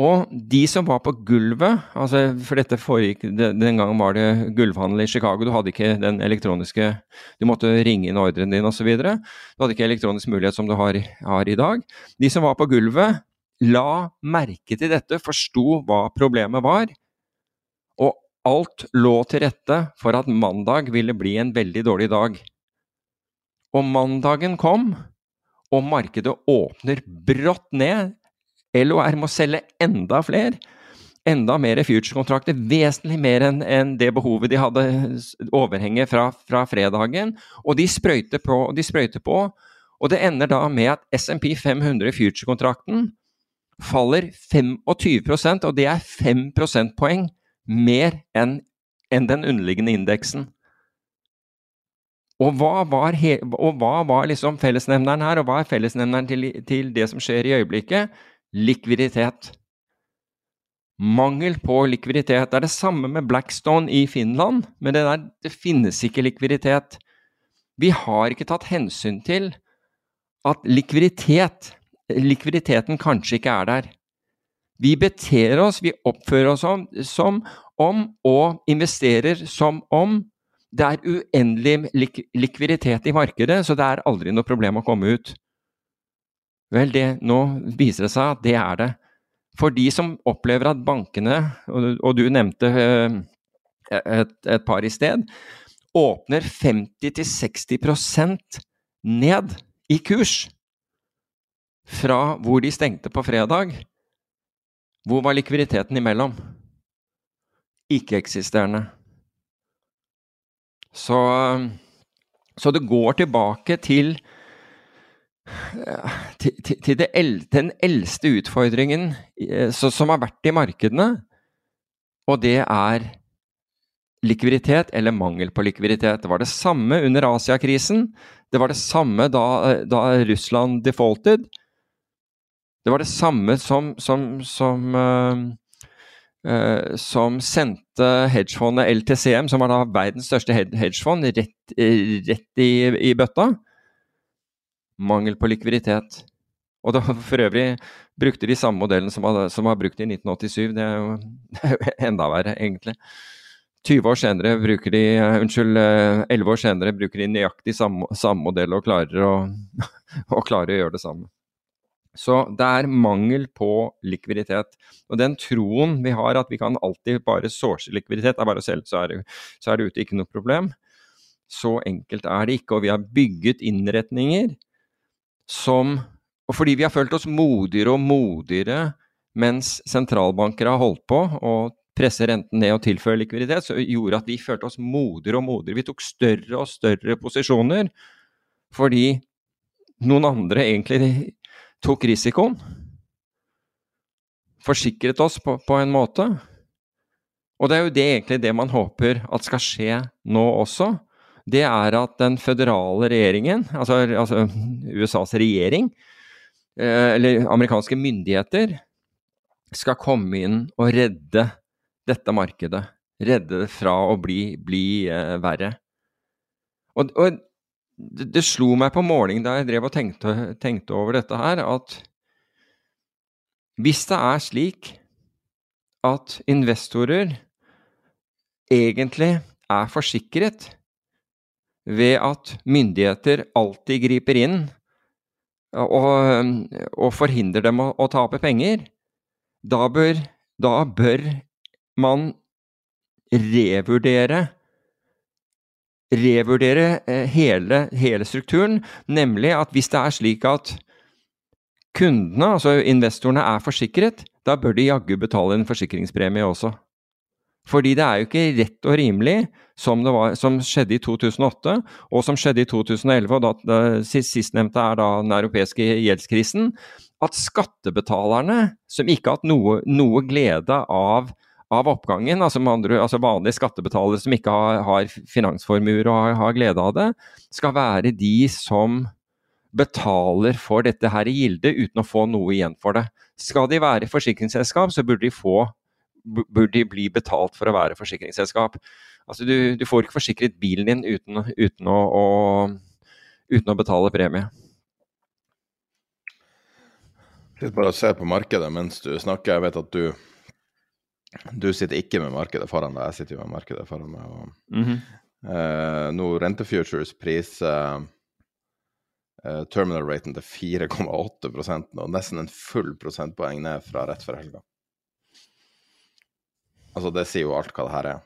Og de som var på gulvet, altså for dette foregikk Den gangen var det gulvhandel i Chicago. Du hadde ikke den elektroniske Du måtte ringe inn ordren din osv. Du hadde ikke elektronisk mulighet som du har, har, i dag. De som var på gulvet, la merke til dette, forsto hva problemet var. Og alt lå til rette for at mandag ville bli en veldig dårlig dag. Og mandagen kom, og markedet åpner brått ned LOR må selge enda flere. Enda mer future-kontrakter, vesentlig mer enn en det behovet de hadde overhenget fra, fra fredagen. Og de sprøyter på, de sprøyter på. Og det ender da med at SMP 500 future-kontrakten faller 25% og det er 5 prosentpoeng mer enn en den underliggende indeksen. Og hva var, he, og hva var liksom fellesnevneren her, og hva er fellesnevneren til, til det som skjer i øyeblikket? likviditet. Mangel på likviditet. Det er det samme med Blackstone i Finland, men det, der, det finnes ikke likviditet. Vi har ikke tatt hensyn til at likviditet, likviditeten kanskje ikke er der. Vi beter oss, vi oppfører oss om, som om og investerer som om det er uendelig lik likviditet i markedet, så det er aldri noe problem å komme ut. Vel, det, nå viser det seg at det er det. For de som opplever at bankene, og, du nevnte uh, et, et, par i sted, åpner 50-60% ned i kurs fra hvor de stengte på fredag. Hvor var likviditeten imellom? Ikke-eksisterende. Så, så det går tilbake til til, til el, den eldste utfordringen eh, så, som har vært i markedene, og det er likviditet eller mangel på likviditet. Det var det samme under Asiakrisen. Det var det samme da, da Russland defaulted. Det var det samme som, som, som, uh, som sendte hedgefondet LTCM, som var da verdens største hedgefond, rett, rett i, i bøtta mangel på likviditet. Og da for øvrig brukte de samme modellen som var, som var brukt i 1987. Det er, jo, det er jo enda verre, egentlig. 20 år senere bruker de, uh, unnskyld, uh, 11 år senere bruker de nøyaktig samme, samme modell og klarer å, *laughs* og klarer å gjøre det samme. Så det er mangel på likviditet. Og den troen vi har at vi kan alltid bare source likviditet, er bare å selge, så er, det, så er det ute ikke noe problem. Så enkelt er det ikke. Og vi har bygget innretninger som Og fordi vi har følt oss modigere og modigere mens sentralbanker har holdt på å presse renten ned og tilføre likviditet, så gjorde at vi følte oss modigere og modigere. Vi tok større og større posisjoner fordi noen andre egentlig tok risikoen. Forsikret oss på, på en måte. Og det er jo det egentlig det man håper at skal skje nå også det er at den føderale regjeringen, altså, altså USAs regjering, eh, eller amerikanske myndigheter, skal komme inn og redde dette markedet. Redde det fra å bli, bli eh, verre. Og, og det, det, slo meg på måling da jeg drev og tenkte, tenkte over dette her, at hvis det er slik at investorer egentlig er forsikret ved at myndigheter alltid griper inn og, og forhindrer dem å, å tape penger, da bør, da bør man revurdere revurdere eh, hele, hele, strukturen, nemlig at hvis det er slik at kundene, altså investorene, er forsikret, da bør de jaggu betale en forsikringspremie også. Fordi det er jo ikke rett og rimelig, som, var, som skjedde i 2008, og som skjedde i 2011, og da, da, sistnevnte er da den europeiske gjeldskrisen, at skattebetalerne, som ikke har hatt noe, noe glede av, av oppgangen, altså, andre, altså, vanlige skattebetalere som ikke har, har finansformuer og har, har, glede av det, skal være de som betaler for dette her i gilde uten å få noe igjen for det. Skal de være forsikringsselskap, så burde de få burde de bli betalt for å være forsikringsselskap. Altså du, du får ikke forsikret bilen din uten, uten, å, å, uten å betale premie. Sitt bare og se på markedet mens du snakker. Jeg vet at du du sitter ikke med markedet foran deg, jeg sitter jo med markedet foran meg. Og, mm -hmm. eh, nå Rentefutures priser eh, terminal raten til 4,8 nå, nesten en full prosentpoeng ned fra rett før helga. Altså, det sier jo alt hva det her er.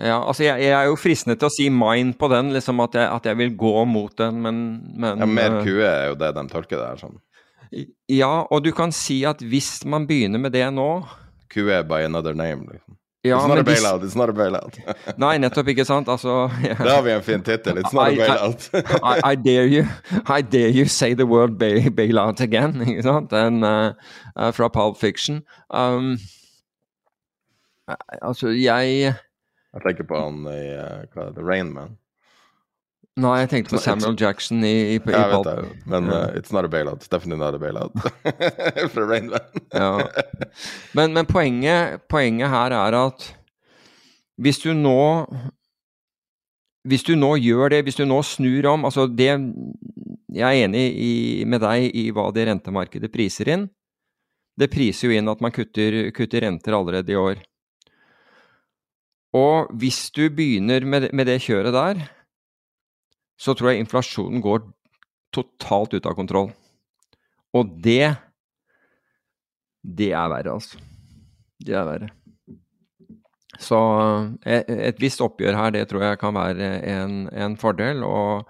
Ja, altså jeg, jeg, er jo fristende til å si mine på den, liksom at jeg, at jeg vil gå mot den, men, men Ja, Mer QE eh, er jo det de tolker det her som. Ja, og du kan si at hvis man begynner med det nå QE by another name, liksom. Ja, it's not a bailout, it's not a bailout. *laughs* Nei, nettopp, ikke sant? Altså. *laughs* Da har vi en fin tittel. It's not I, a bailout. *laughs* I, I, dare you I dare you say the word bail, bailout again, ikke sant? And, uh, uh, fra Pulp Fiction. Um, Altså, jeg Jeg tenker på han i uh, hva er det, Rain Man. Nei, jeg tenkte på Samuel Jackson i, i, i Jeg vet det, men uh, it's not a bailout. Definitely not a bailout. *laughs* Fra Rain Man. ja. Men, men poenget, poenget her er at hvis du nå hvis du nå gjør det, hvis du nå snur om altså det, Jeg er enig i, med deg i hva det rentemarkedet priser inn. Det priser jo inn at man kutter, kutter renter allerede i år. Og hvis du begynner med, med det kjøret der, så tror jeg inflasjonen går totalt ut av kontroll. Og det Det er verre, altså. Det er verre. Så et, et visst oppgjør her, det tror jeg kan være en, en, fordel. Og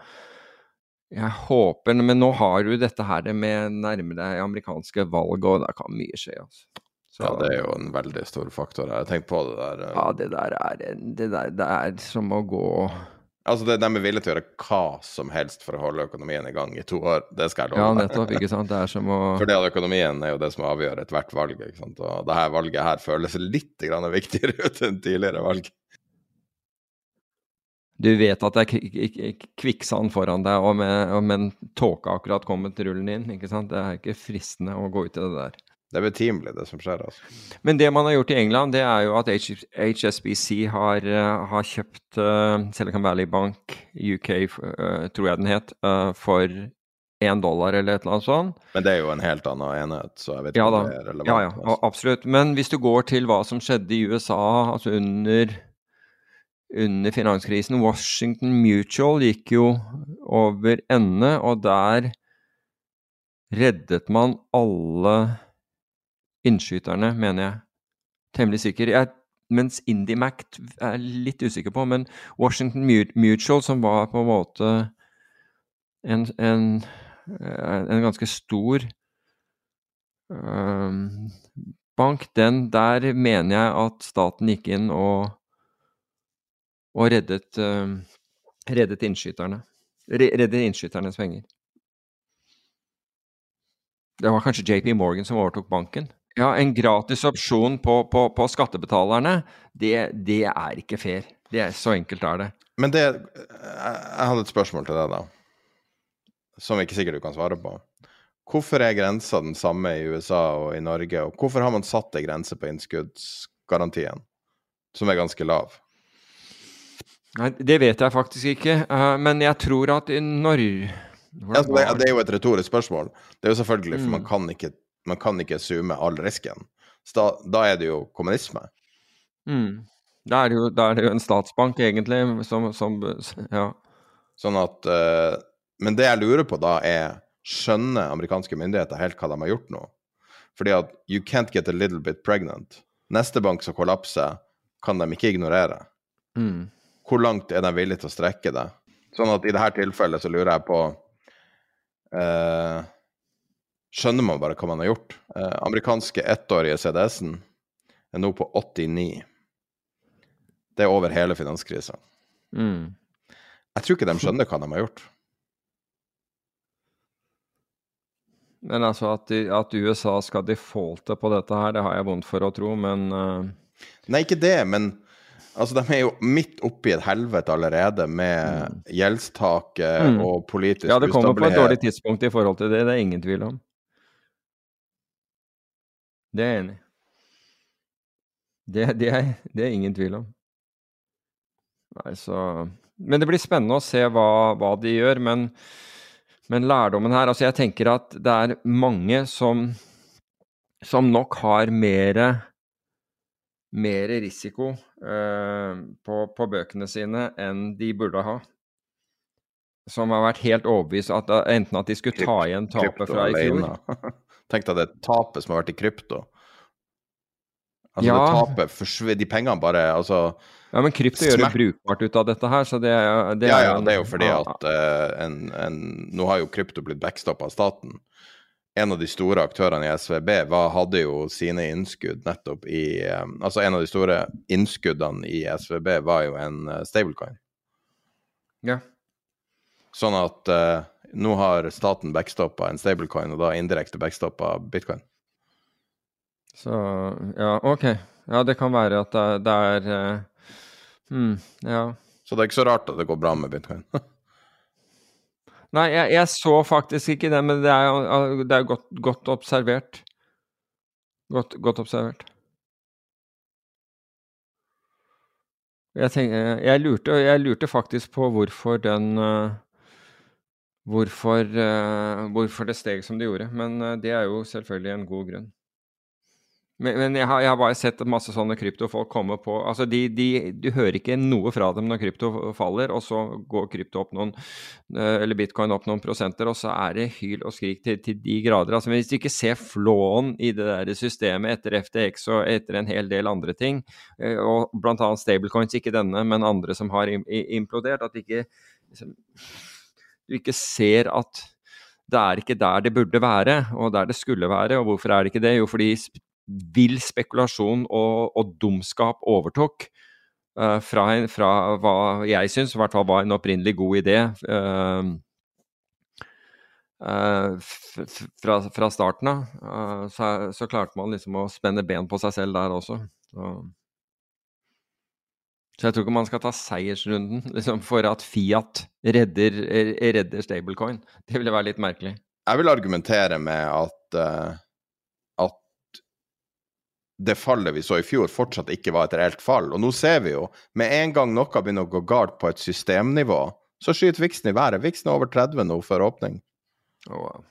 jeg håper Men nå har du dette her med nærme deg amerikanske valg, og det kan mye skje. altså. Så, ja, det er jo en veldig stor faktor. Jeg har tenkt på det der. Ja, det der er, det der, det er som å gå Altså, det, De er villige til å gjøre hva som helst for å holde økonomien i gang i to år. Det skal jeg love. Ja, nettopp. ikke sant? Det er som å For det at økonomien er jo det som avgjør ethvert valg. ikke sant? Og det her valget her føles litt viktigere *laughs* ut enn tidligere valg. Du vet at det er kvikksand foran deg, og med, og med en tåke akkurat kommet rullen inn. ikke sant? Det er ikke fristende å gå ut i det der. Det er betimelig, det som skjer. altså. Men det man har gjort i England, det er jo at HSBC har, uh, har kjøpt uh, Silicon Valley Bank UK, uh, tror jeg den het, for én dollar eller et eller annet sånt. Men det er jo en helt annen enhet, så jeg vet ja, ikke om det er relevant. Ja, ja, altså. absolutt. Men hvis du går til hva som skjedde i USA altså under, under finanskrisen Washington Mutual gikk jo over ende, og der reddet man alle innskyterne, mener jeg. Temmelig sikker. Jeg, mens IndieMac er jeg litt usikker på, men Washington Mutual, som var på en måte en, en, en ganske stor um, bank, den der mener jeg at staten gikk inn og, og reddet, um, reddet innskyterne. Reddet innskyternes penger. Det var kanskje JP Morgan som overtok banken. Ja, en gratis opsjon på, på, på skattebetalerne, det, det, er ikke fair. Det er, så enkelt er det. Men det Jeg hadde et spørsmål til deg, da. Som ikke sikkert du kan svare på. Hvorfor er grensa den samme i USA og i Norge, og hvorfor har man satt en grense på innskuddsgarantien, som er ganske lav? Nei, Det vet jeg faktisk ikke, uh, men jeg tror at i Norge ja, det, det, er jo et retorisk spørsmål. Det er jo selvfølgelig, for mm. man kan ikke man kan ikke zoome all risken. Så da, da er det jo kommunisme. Mm. Da, er jo, da, er det jo, en statsbank, egentlig, som, som Ja. Sånn at uh, Men det jeg lurer på da, er Skjønner amerikanske myndigheter helt hva de har gjort nå? Fordi at you can't get a little bit pregnant. Neste bank som kollapser, kan de ikke ignorere. Mm. Hvor langt er de villige til å strekke det? Sånn at i dette tilfellet så lurer jeg på uh, skjønner man bare hva man har gjort. Eh, amerikanske ettårige CDS-en er nå på 89. Det er over hele finanskrisa. Mm. Jeg tror ikke de skjønner hva de har gjort. Men altså at, de, at USA skal defaulte på dette her, det har jeg vondt for å tro, men uh... Nei, ikke det, men altså, de er jo midt oppi et helvete allerede med mm. gjeldstaket mm. og politisk ustabilitet. Ja, det kommer på et dårlig tidspunkt i forhold til det, det er ingen tvil om. Det er jeg enig i. Det, det, det er ingen tvil om. Nei, så Men det blir spennende å se hva, hva de gjør. Men men lærdommen her Altså, jeg tenker at det er mange som, som nok har mer mer risiko eh, på, på, bøkene sine enn de burde ha. Som har vært helt overbevist at enten at de skulle ta igjen tapet fra i fjor *laughs* Tenk deg det tapet som har vært i krypto. Altså ja. det tapet De pengene bare altså ja, men krypto gjør det brukbart ut av dette her, så det, det ja, ja, det er jo fordi at uh, en, en, Nå har jo krypto blitt backstoppa av staten. En av de store aktørene i SVB var, hadde jo sine innskudd nettopp i um, Altså en av de store innskuddene i SVB var jo en uh, stablecoin. Ja. Sånn at uh, nå har staten backstoppa en stablecoin, og da indirekte backstoppa bitcoin. Så ja, OK. Ja, det kan være at det, det er Mm, ja. Så det er ikke så rart at det går bra med bitcoin. *laughs* Nei, jeg, jeg, så faktisk ikke det, men det er, det er godt, godt, observert. Godt, godt observert. Jeg, tenker, jeg, lurte, jeg, lurte, faktisk på hvorfor den uh, hvorfor, uh, hvorfor, det steg som det gjorde. Men uh, det er jo selvfølgelig en god grunn. Men, men jeg, har, jeg, har, bare sett masse sånne kryptofolk komme på altså de, de, Du hører ikke noe fra dem når krypto faller, og så går krypto opp noen eh, eller bitcoin opp noen prosenter, og så er det hyl og skrik til, til de grader. Altså, Hvis du ikke ser flåen i det der systemet etter FTX og etter en hel del andre ting, eh, og bl.a. stablecoins, ikke denne, men andre som har implodert, at ikke, liksom, du ikke ser at det er ikke der det burde være, og der det skulle være. Og hvorfor er det ikke det? Jo, fordi vill spekulasjon og, og dumskap overtok. Uh, fra, fra, hva jeg syns i hvert fall var en opprinnelig god idé uh, uh, fra, fra, starten av. Så, så, klarte man liksom å spenne ben på seg selv der også. Så, så jeg tror ikke man skal ta seiersrunden *laughs* liksom, for at Fiat redder, redder stablecoin. Det ville være litt merkelig. Jeg vil argumentere med at at det fallet vi så i fjor, fortsatt ikke var et reelt fall. Og nå ser vi jo, med en gang noe begynner å gå galt på et systemnivå, så skyter viksen i været. Viksen er over 30 nå før åpning. Oh,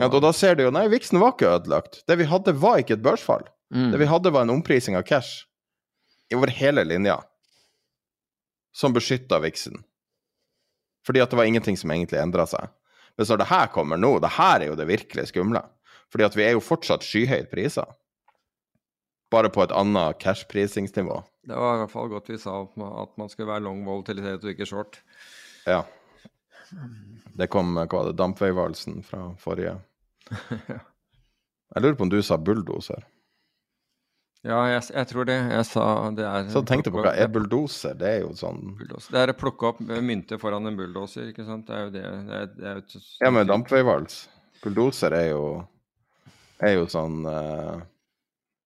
Ja, og da ser du jo Nei, viksen var ikke ødelagt. Det vi hadde, var ikke et børsfall. Mm. Det vi hadde, var en omprising av cash over hele linja som beskytta viksen. Fordi at det var ingenting som egentlig endra seg. Men så det her kommer nå, det her er jo det virkelig skumle. Fordi at vi er jo fortsatt skyhøyt priser bare på et annet cash-prisingsnivå. Det var i hvert fall godt vi sa at man skulle være long volatilitet og ikke short. Ja. Det kom hva var det, dampveivalsen fra forrige *laughs* Jeg lurer på om du sa bulldoser? Ja, jeg, jeg, tror det. Jeg sa det er Så tenkte deg på hva er bulldoser? Det er jo sånn bulldoser. Det er å plukke opp mynter foran en bulldoser, ikke sant. Det er jo det. det, er, det er jo ja, men dampveivals. Bulldoser er jo er jo sånn uh,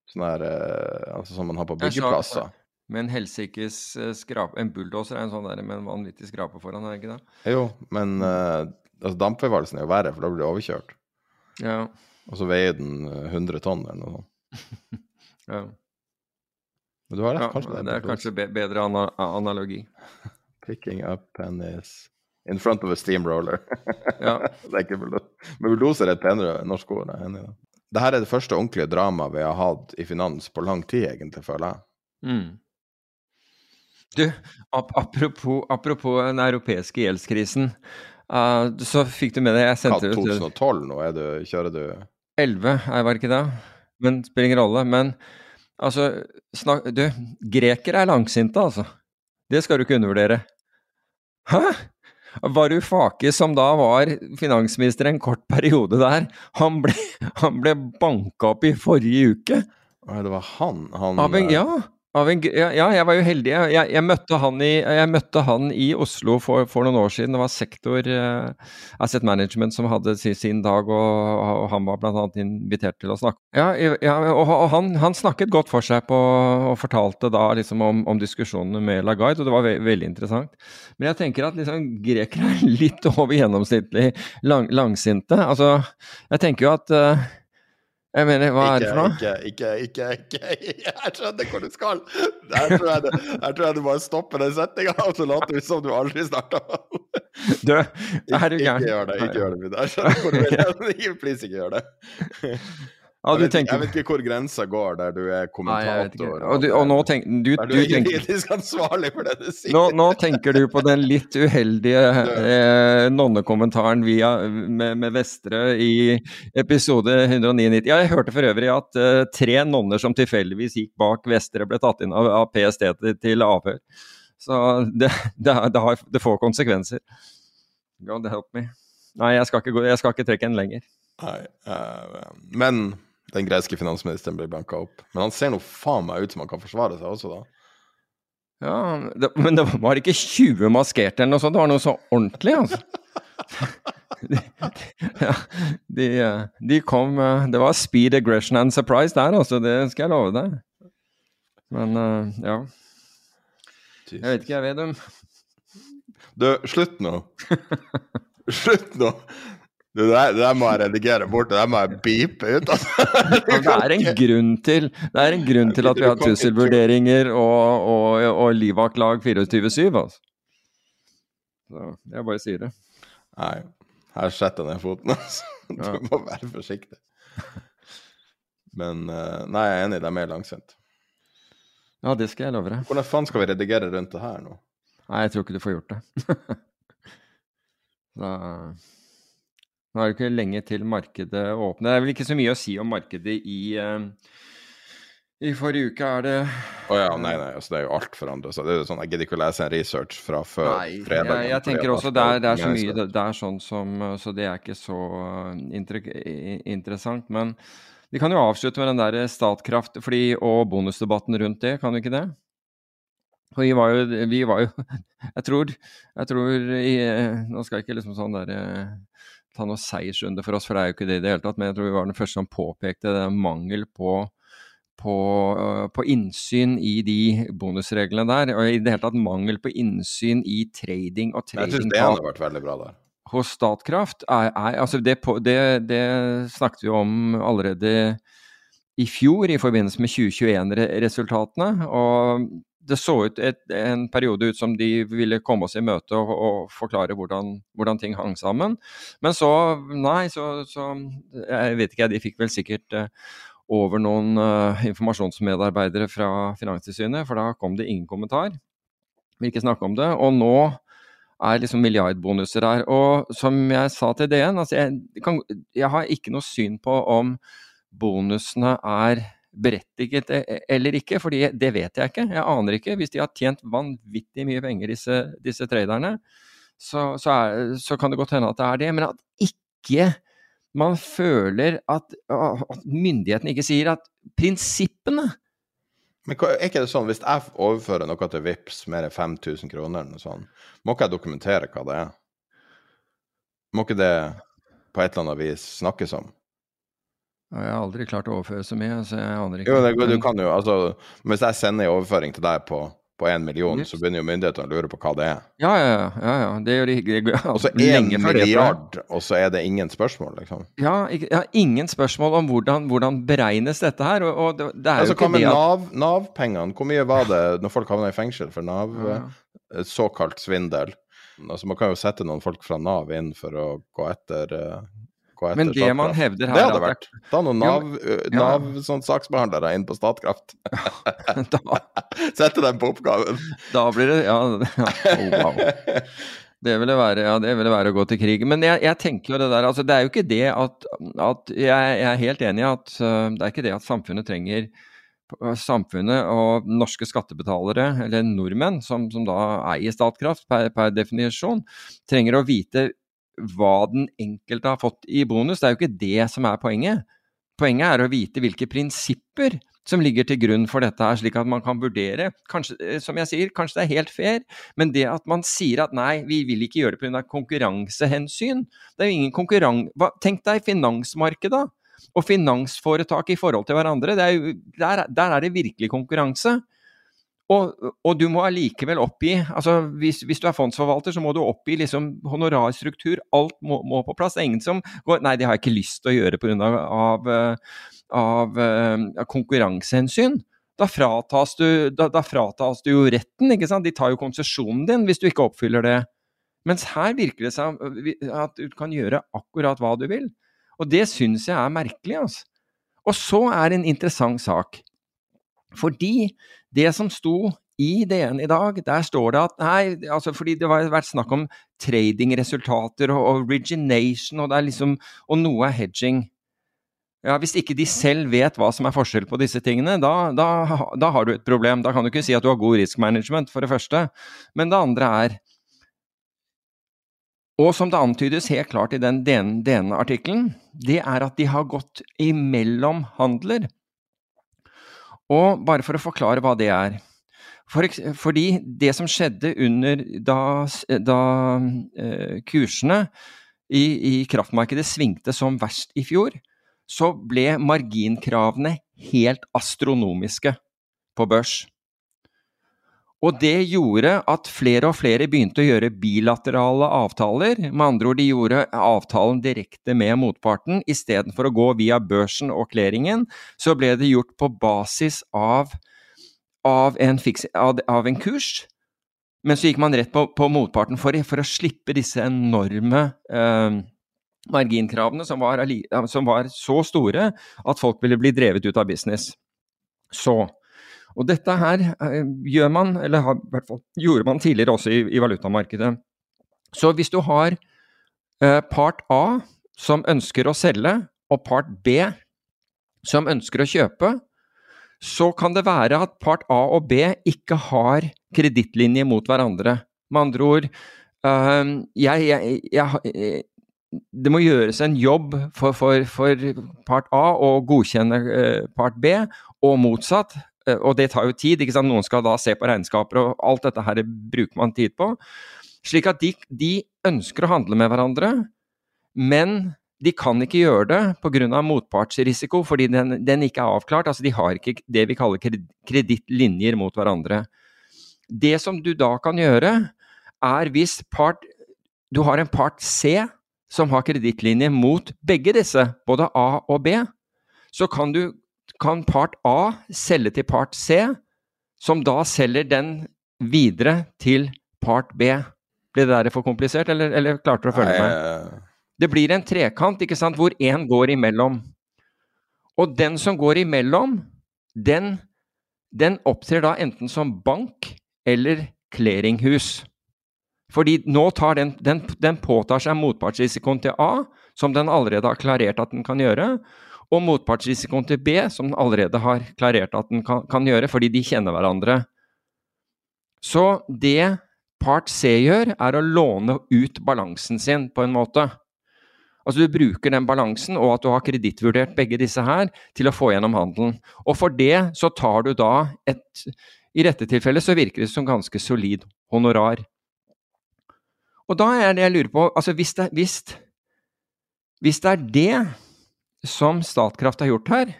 Sånn der, uh, altså som man har på byggeplasser. Med en helsikes eh, skrape En bulldoser er en sånn der med en vanvittig skrape foran, er det ikke det? Jo, men uh, altså dampveivalsen er jo verre, for da blir du overkjørt. Ja. Og så veier den 100 tonn eller noe sånt. *laughs* ja. Men du har rett, kanskje det er, det er kanskje bedre ana analogi. *laughs* Picking up pennies in front of a steamroller. *laughs* ja. det er ikke bulldoser. Men bulldoser er et penere norsk ord, jeg er. Dette er det første ordentlige dramaet vi har hatt i finans på lang tid, egentlig, føler jeg. Mm. Du, ap apropos, apropos, den europeiske gjeldskrisen. Uh, så fikk du med deg jeg sendte ut 2012 nå? Er du, kjører du 11, var det ikke det? Men det spiller ingen rolle. Men altså snak, Du, grekere er langsinte, altså. Det skal du ikke undervurdere. Hæ? Varoufakis, som da var finansminister en kort periode der, han ble, han ble banka opp i forrige uke. Det var han? han av ja, ja, jeg var jo heldig. Jeg, jeg, møtte, han i, jeg møtte han i Oslo for, for, noen år siden. Det var Sektor uh, Asset Management som hadde sin, sin dag, og, og, han var bl.a. invitert til å snakke. Ja, ja og, og han, han, snakket godt for seg på, og fortalte da liksom om, om diskusjonene med Lagarde, og det var ve veldig interessant. Men jeg tenker at liksom, grekere er litt *laughs* over gjennomsnittlig lang, langsinte. Altså, jeg tenker jo at uh, jeg mener, hva er det for noe? Ikke, ikke, ikke, ikke, *laughs* Jeg skjønner hvor du skal! Der tror jeg, der tror jeg du bare stopper den setninga, og så later vi som du aldri starta. Du, er du gæren? Ikke gjør det. ikke gjør det. Jeg skjønner hvor du vil. *laughs* Please, ikke gjør det. Ja, jeg, vet, tenker... jeg, vet, ikke hvor grensa går der du er kommentator. Nei, og, du, og, nå tenk, du, du, du er juridisk ansvarlig for det du sier. Nå, nå, tenker du på den litt uheldige eh, nonnekommentaren via, med, med Vestre i episode 199. Ja, jeg hørte for øvrig at eh, tre nonner som tilfeldigvis gikk bak Vestre, ble tatt inn av, av PST til, til avhør. Så det, det, det, har, det, får konsekvenser. God help me. Nei, jeg skal ikke, jeg skal ikke trekke en lenger. Nei, uh, men den greske finansministeren blir banka opp. Men han ser nå faen meg ut som han kan forsvare seg også, da. Ja, det, men det var ikke 20 maskerte eller noe sånt, det var noe så ordentlig, altså. de, *laughs* ja, de, de, kom Det var speed, aggression and surprise der, altså. Det skal jeg love deg. Men ja. Jeg vet ikke, jeg, Vedum. Du, slutt nå. slutt nå. Det der, det der, må jeg redigere bort, det der må jeg beepe ut. Altså. *laughs* det, er en grunn til, det er en grunn til at vi har trusselvurderinger og, og, og livvaktlag 24-7. Altså. Så jeg bare sier det. Nei, her setter jeg ned foten. Altså. Du må være forsiktig. Men eh, nei, jeg er enig, det er langsomt. Ja, det skal jeg love deg. Hvordan faen skal vi redigere rundt det her nå? Nei, jeg tror ikke du får gjort det. *laughs* da... Nå er det ikke lenge til markedet åpner. Det er vel ikke så mye å si om markedet i uh, i forrige uke er det Å oh ja, nei, nei, altså det er jo alt forandra seg. Sånn, Jeg gidder ikke å lese en research fra før nei, fredag. Jeg, jeg tenker også det er, det er så mye det, det, er sånn som Så det er ikke så inter, interessant. Men vi kan jo avslutte med den der Statkraft fordi, og bonusdebatten rundt det, kan vi ikke det? Og vi var jo, vi var jo *laughs* Jeg tror, jeg tror i, Nå skal jeg ikke liksom sånn derre ta noe seiersrunde for oss, for det er jo ikke det i det hele tatt. Men jeg tror vi var den første som påpekte det mangel på, på, uh, på, innsyn i de bonusreglene der. Og i det hele tatt mangel på innsyn i trading og trading. Jeg syns det hadde vært veldig bra der. Hos Statkraft er, er altså det, det, det, snakket vi om allerede i fjor i forbindelse med 2021-resultatene. og det så ut et, en periode ut som de ville komme oss i møte og, og forklare hvordan, hvordan, ting hang sammen. Men så, nei, så, så Jeg vet ikke, de fikk vel sikkert uh, over noen uh, informasjonsmedarbeidere fra Finanstilsynet, for da kom det ingen kommentar. Vil ikke snakke om det. Og nå er liksom milliardbonuser her. Og som jeg sa til DN, altså jeg, kan, jeg har ikke noe syn på om bonusene er berettiget e, e, eller ikke, for det vet jeg ikke. Jeg aner ikke. Hvis de har tjent vanvittig mye penger, disse, disse traderne, så, så, er, så, kan det godt hende at det er det. Men at ikke man føler at, at myndighetene ikke sier at prinsippene men er ikke det sånn, hvis jeg overfører noe til VIPS mer enn 5000 kroner, eller noe sånt, må ikke jeg dokumentere hva det er? Må ikke det på et eller annet vis snakkes om? Jeg har aldri klart å overføre så mye, så jeg aner ikke. Jo, det, du kan jo, altså, Hvis jeg sender en overføring til deg på på én million, så begynner jo myndighetene å lure på hva det er. Ja, ja, ja. ja. Det gjør de ja, Og så *laughs* én milliard, og så er det ingen spørsmål, liksom? Ja, ja ingen spørsmål om hvordan, hvordan beregnes dette her. Og, og det, det, er altså, jo ikke det at Nav-pengene, Nav hvor mye var det når folk havna i fengsel for Nav? Ja. Eh, såkalt svindel. Altså, man kan jo sette noen folk fra Nav inn for å gå etter uh, men det man hevder her Det hadde vært. Ta noen Nav, ja, NAV sånn, saksbehandlere inn på Statkraft. *laughs* *laughs* Sette dem på oppgaven. Da blir det Ja, ja oh, wow. Det ville, være, ja, det ville være å gå til krig. Men jeg, jeg, tenker jo det der altså Det er jo ikke det at, at jeg, jeg, er helt enig i at uh, det er ikke det at samfunnet trenger Samfunnet og norske skattebetalere, eller nordmenn, som, som da eier Statkraft per, per definisjon, trenger å vite hva den enkelte har fått i bonus. Det er jo ikke det som er poenget. Poenget er å vite hvilke prinsipper som ligger til grunn for dette, her, slik at man kan vurdere. Kanskje, eh, som jeg sier, kanskje det er helt fair, men det at man sier at nei, vi vil ikke gjøre det pga. konkurransehensyn Det er jo ingen konkurran... Tenk deg finansmarkedet og finansforetak i forhold til hverandre. Er jo, der, der, er det virkelig konkurranse. Og, og, du må allikevel oppgi altså hvis, hvis, du er fondsforvalter, så må du oppgi liksom honorarstruktur. Alt må, må, på plass. Det er ingen som går Nei, det har jeg ikke lyst til å gjøre pga. Av, av, av, av konkurransehensyn. Da fratas, du, da, da fratas du jo retten, ikke sant. De tar jo konsesjonen din hvis du ikke oppfyller det. Mens her virker det seg at du kan gjøre akkurat hva du vil. Og det syns jeg er merkelig, altså. Og så er det en interessant sak. Fordi det som sto i DN i dag, der står det at nei, altså fordi det har vært snakk om tradingresultater og origination, og, liksom, og noe er hedging. Ja, Hvis ikke de selv vet hva som er forskjell på disse tingene, da, da, da har du et problem. Da kan du ikke si at du har god risk management, for det første. Men det andre er og som det antydes helt klart i den DN-artikkelen, det er at de har gått imellom handler. Og bare for å forklare hva det er. For, fordi det som skjedde under da, da eh, kursene i, i, kraftmarkedet svingte som verst i fjor, så ble marginkravene helt astronomiske på børs. Og det gjorde at flere og flere begynte å gjøre bilaterale avtaler. Med andre ord, de gjorde avtalen direkte med motparten. Istedenfor å gå via børsen og klæringen, så ble det gjort på basis av, av, en, fiks, av, av en, kurs. Men så gikk man rett på, på motparten for, for, å slippe disse enorme eh, marginkravene, som var, som var så store at folk ville bli drevet ut av business. Så og dette her eh, gjør man, eller har, i hvert fall gjorde man tidligere også i, i valutamarkedet. Så hvis du har eh, part A som ønsker å selge, og part B som ønsker å kjøpe, så kan det være at part A og B ikke har kredittlinje mot hverandre. Med andre ord eh, jeg, jeg, jeg, Det må gjøres en jobb for, for, for part A å godkjenne eh, part B, og motsatt. Eh, og det tar jo tid. ikke sant? Noen skal da se på regnskaper, og alt dette her bruker man tid på. Slik at de, de ønsker å handle med hverandre, men de kan ikke gjøre det pga. motpartsrisiko, fordi den, den, ikke er avklart. Altså, de har ikke det vi kaller kredittlinjer mot hverandre. Det som du da kan gjøre, er hvis part, du har en part C som har kredittlinje mot begge disse, både A og B, så kan du kan part A selge til part C, som da selger den videre til part B. Blir det der for komplisert, eller, eller klarte du å følge meg? Det blir en trekant ikke sant, hvor én går imellom. Og den som går imellom, den, den opptrer da enten som bank eller clearinghus. Fordi nå tar den, den, den påtar seg motpartsrisikoen til A, som den allerede har klarert at den kan gjøre, og motpartsrisikoen til B, som den allerede har klarert at den kan, kan gjøre, fordi de kjenner hverandre. Så det part C gjør, er å låne ut balansen sin, på en måte. Altså Du bruker den balansen, og at du har kredittvurdert begge disse her, til å få gjennom handelen. Og for det så tar du da et I dette tilfellet så virker det som ganske solid honorar. Og da er det jeg lurer på altså hvis det, hvis, hvis det er det som Statkraft har gjort her,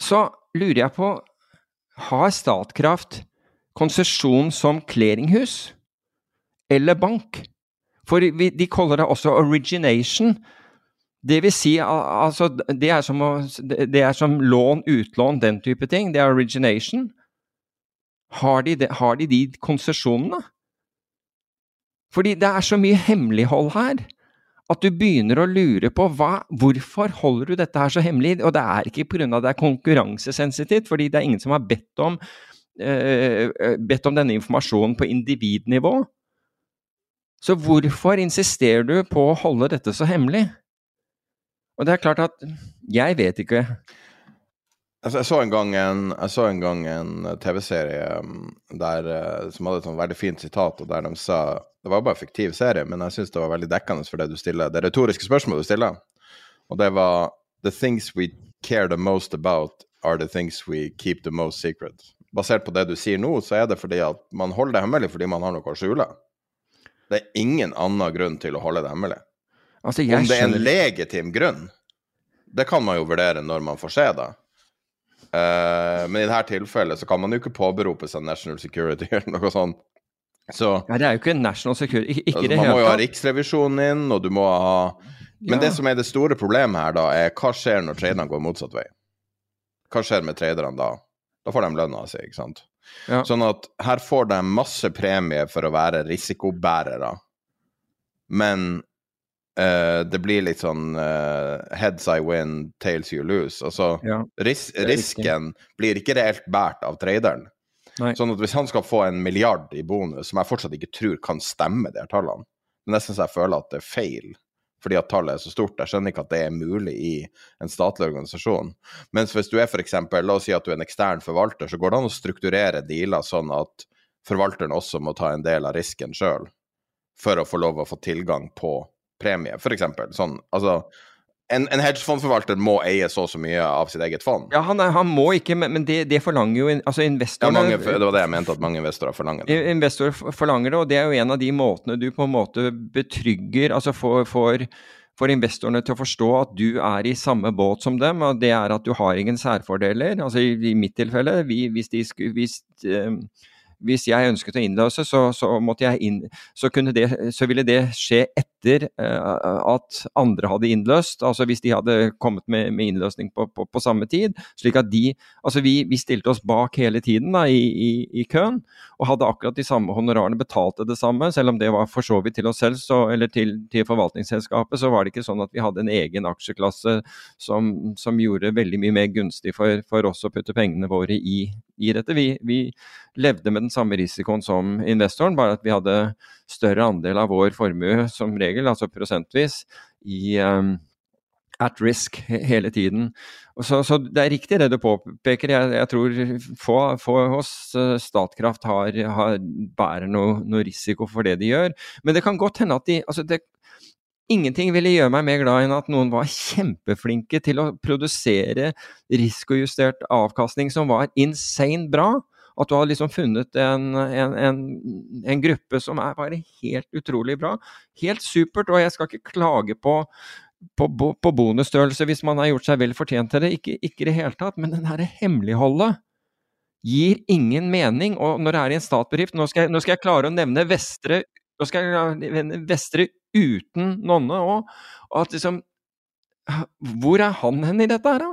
så lurer jeg på Har Statkraft konsesjon som clearinghus eller bank? For de kaller det også origination. Det vil si altså det er, som, det er som lån, utlån, den type ting. Det er origination. Har de, de, har de, de konsesjonene? Fordi det er så mye hemmelighold her at du begynner å lure på hva, hvorfor holder du dette her så hemmelig? Og det er ikke pga. det er konkurransesensitivt, fordi det er ingen som har bedt om, eh, bedt om denne informasjonen på individnivå. Så hvorfor insisterer du på å holde dette så hemmelig? Og det er klart at jeg vet ikke. Altså, jeg så en gang en, en, en TV-serie um, uh, som hadde et sånn veldig fint sitat, og der de sa det var bare en fiktiv serie, men jeg syns det var veldig dekkende for det du stiller, det retoriske spørsmålet du stiller. Og det var The things we care the most about are the things we keep the most secret. Basert på det du sier nå, så er det fordi at man holder det hemmelig fordi man har noe å skjule. Det er ingen annen grunn til å holde det hemmelig. Altså, Om det er en legitim grunn, det kan man jo vurdere når man får se det. Eh, men i dette tilfellet så kan man jo ikke påberope seg national security eller noe sånt. Så Ja, det er jo ikke national security. Ikke, ikke altså, man må jo ha. Riksrevisjonen inn, og du må ha Men Ja. det som er det store problemet her, da, er hva skjer når traderne går motsatt vei? Hva skjer med traderne da? Da får de lønna si, ikke sant? Ja. Sånn at her får de masse premie for å være risikobærere, men eh, det blir litt sånn uh, heads I win, tails you lose. Altså, Ja. ris risken blir ikke reelt båret av traderen. Nei. Sånn at hvis han skal få en milliard i bonus, som jeg fortsatt ikke tror kan stemme, de her tallene, det er nesten så jeg føler at det er feil, fordi at tallet er så stort. Jeg skjønner ikke at det er mulig i en statlig organisasjon. Mens hvis du er eksempel, la oss si at du er en ekstern forvalter, så går det an å strukturere dealer sånn at forvalteren også må ta en del av risken sjøl, for å få lov å få tilgang på premie, eksempel. Sånn, altså, en, en hedgefondforvalter må eie så og så mye av sitt eget fond. Ja, han, han må ikke, men, men det, det forlanger jo altså investorene Ja, mange, det var det jeg mente, at mange investorer forlanger det. Investorer forlanger det, og det er jo en av de måtene du på en måte betrygger Altså får, får, får investorene til å forstå at du er i samme båt som dem, og det er at du har ingen særfordeler. Altså i, i mitt tilfelle, vi, hvis, de, skulle hvis, eh, hvis jeg ønsket å innløse, så, så, inn, så, det, så ville det skje etter eh, at andre hadde innløst. Altså hvis de hadde kommet med, med innløsning på, på, på samme tid. slik at de, altså vi, vi stilte oss bak hele tiden da, i, i, i køen og hadde akkurat de samme honorarene, betalte det samme, selv om det var for så vidt til oss selv så, eller til, til forvaltningsselskapet, så var det ikke sånn at vi hadde en egen aksjeklasse som, som gjorde veldig mye mer gunstig for, for oss å putte pengene våre i, i dette. Vi, vi levde med den samme risikoen som investoren, bare at vi hadde større andel av vår formue som regel, altså prosentvis, i um, at risk hele tiden. Så, så det er riktig det du påpeker. Jeg, jeg tror få, få hos eh, Statkraft har, har, bærer noe, noe risiko for det de gjør. Men det kan godt hende at de altså det, Ingenting ville gjøre meg mer glad enn at noen var kjempeflinke til å produsere risikojustert avkastning som var insane bra. At du har liksom funnet en, en, en, en gruppe som er bare helt utrolig bra. Helt supert, og jeg skal ikke klage på på, på bonusstørrelse hvis man har gjort seg vel fortjent til det, ikke i det hele tatt. Men den herre hemmeligholdet gir ingen mening. Og når det er i en statsbedrift Nå nå skal jeg klare å nevne Vestre nå skal jeg nevne Vestre uten Nonne òg. Og at liksom Hvor er han hen i dette her, da?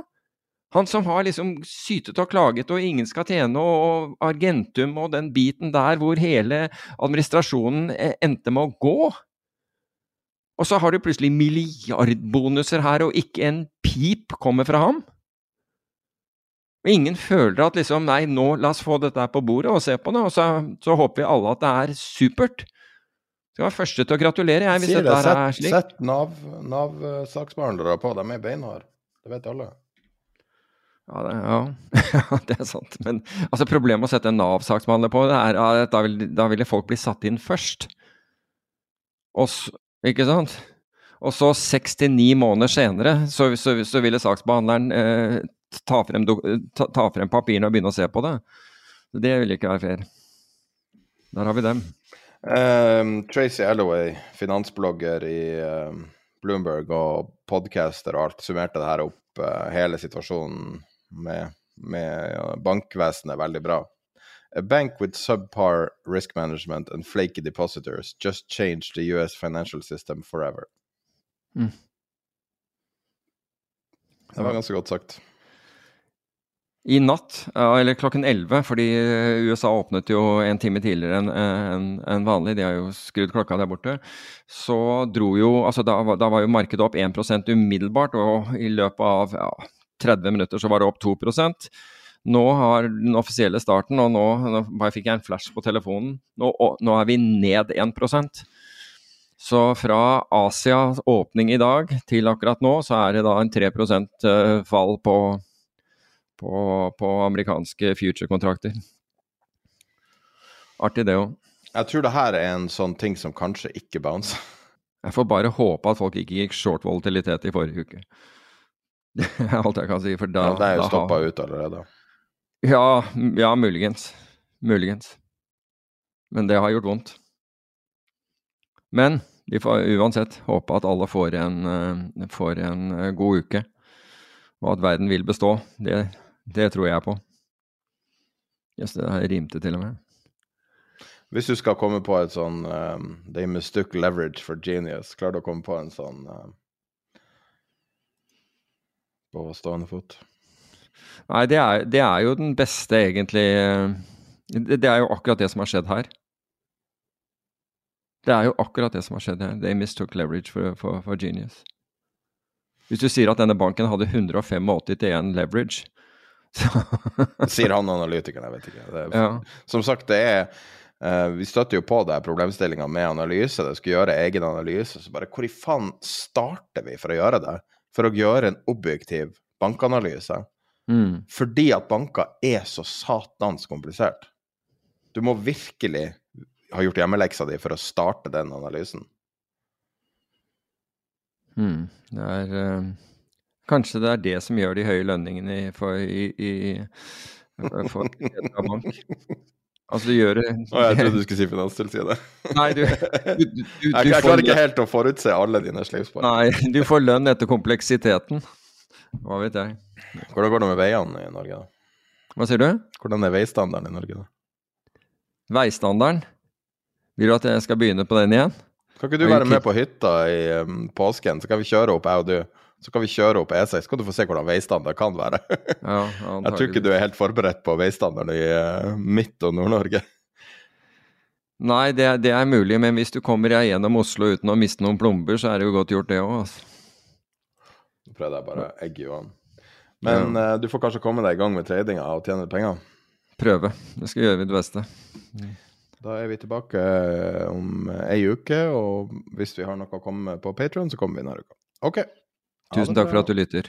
Han som har liksom sytet og klaget og ingen skal tjene og Argentum og den biten der hvor hele administrasjonen eh, endte med å gå. Og så har du plutselig milliardbonuser her, og ikke en pip kommer fra ham. Og ingen føler at liksom Nei, nå la oss få dette på bordet og se på det, og så, så håper vi alle at det er supert. Skal være første til å gratulere, jeg, hvis Sier dette det, set, er slik. sett Nav- Nav-saksbehandlere på, de er beinharde. Det vet alle. Ja, det, *laughs* ja. Det er sant. Men altså, problemet med å sette en Nav-saksbehandler på, det er at da vil, da ville folk bli satt inn først. Og ikke sant? Og så seks til ni måneder senere så, så, så ville saksbehandleren eh, ta, frem, ta, ta frem papirene og begynne å se på det. Det ville ikke være fair. Der har vi dem. Um, Tracy Alloway, finansblogger i um, Bloomberg og podcaster og alt, summerte det her opp, uh, hele situasjonen med, med bankvesenet veldig bra. A bank with subpar risk management and flaky depositors just changed the US financial system forever. Mm. Det var ganske godt sagt. I natt, eller klokken 11, fordi USA åpnet jo en time tidligere enn en, en vanlig, de har jo skrudd klokka der borte, så dro jo altså Da, da var jo markedet opp 1% umiddelbart, og i løpet av ja, 30 minutter så var det opp 2% Nå har den offisielle starten, og nå, nå bare fikk jeg en flash på telefonen, nå, nå er vi ned 1% Så fra Asias åpning i dag til akkurat nå, så er det da en 3 eh, fall på på, på amerikanske future-kontrakter. Artig det òg. Jeg tror det her er en sånn ting som kanskje ikke bouncer. Jeg får bare håpe at folk ikke gikk short volatilitet i forrige uke. Det *laughs* er alt jeg kan si. For da, Ja, det er jo stoppa ut allerede. Ja, ja, muligens. Muligens. Men det har gjort vondt. Men vi får uansett håpe at alle får en, eh, får en eh, god uke, og at verden vil bestå. Det, det tror jeg på. Jøss, det her rimte til og med. Hvis du skal komme på et sånn um, They stuck leverage for genius, klarer du å komme på en sånn um, På stående fot? Nei, det er, det er jo den beste, egentlig eh, det, er jo akkurat det som har skjedd her. Det er jo akkurat det som har skjedd her. They mistook leverage for, for, for genius. Hvis du sier at denne banken hadde 185 til 1 leverage, *laughs* så Sier han analytikeren, jeg vet ikke. Er, Ja. Som sagt, det er uh, Vi støtter jo på det problemstillinga med analyse. Det skulle gjøre egen analyse. Så bare hvor i faen starter vi for å gjøre det? For å gjøre en objektiv bankanalyse? mm, Fordi at banker er så satans komplisert. Du må virkelig ha gjort hjemmeleksa di for å starte den analysen. mm, Det er øh, Kanskje det er det som gjør de høye lønningene i, for, i, i, for for bank. Altså, du gjør det Å, jeg trodde du skulle si Finanstilsynet. *laughs* Nei, du, du, du, du, Jeg, jeg klarer ikke helt å forutse alle dine slipspark. Nei, du får lønn etter kompleksiteten. Hva vet jeg. Hvordan går det med veiene i Norge? da? Hva sier du? Hvordan er veistandarden i Norge? da? Veistandarden? Vil du at jeg skal begynne på den igjen? Kan ikke du være med på hytta i um, påsken, så kan vi kjøre opp, jeg og du. Så kan vi kjøre opp E6, så kan du få se hvordan veistandard kan være. Ja, *laughs* Jeg tror ikke du er helt forberedt på veistandarden i uh, Midt- og Nord-Norge. *laughs* Nei, det, det er mulig, men hvis du kommer deg gjennom Oslo uten å miste noen plomber, så er det jo godt gjort, det òg. Altså. Nå prøvde jeg bare å egge Johan. Men uh, du får kanskje komme deg i gang med tradinga og tjene penger. Prøve. Det skal gjøre mitt beste. Da er vi tilbake eh, om ei uke, og hvis vi har noe å komme med på Patron, så kommer vi denne uka. OK. Tusen takk for at du lytter.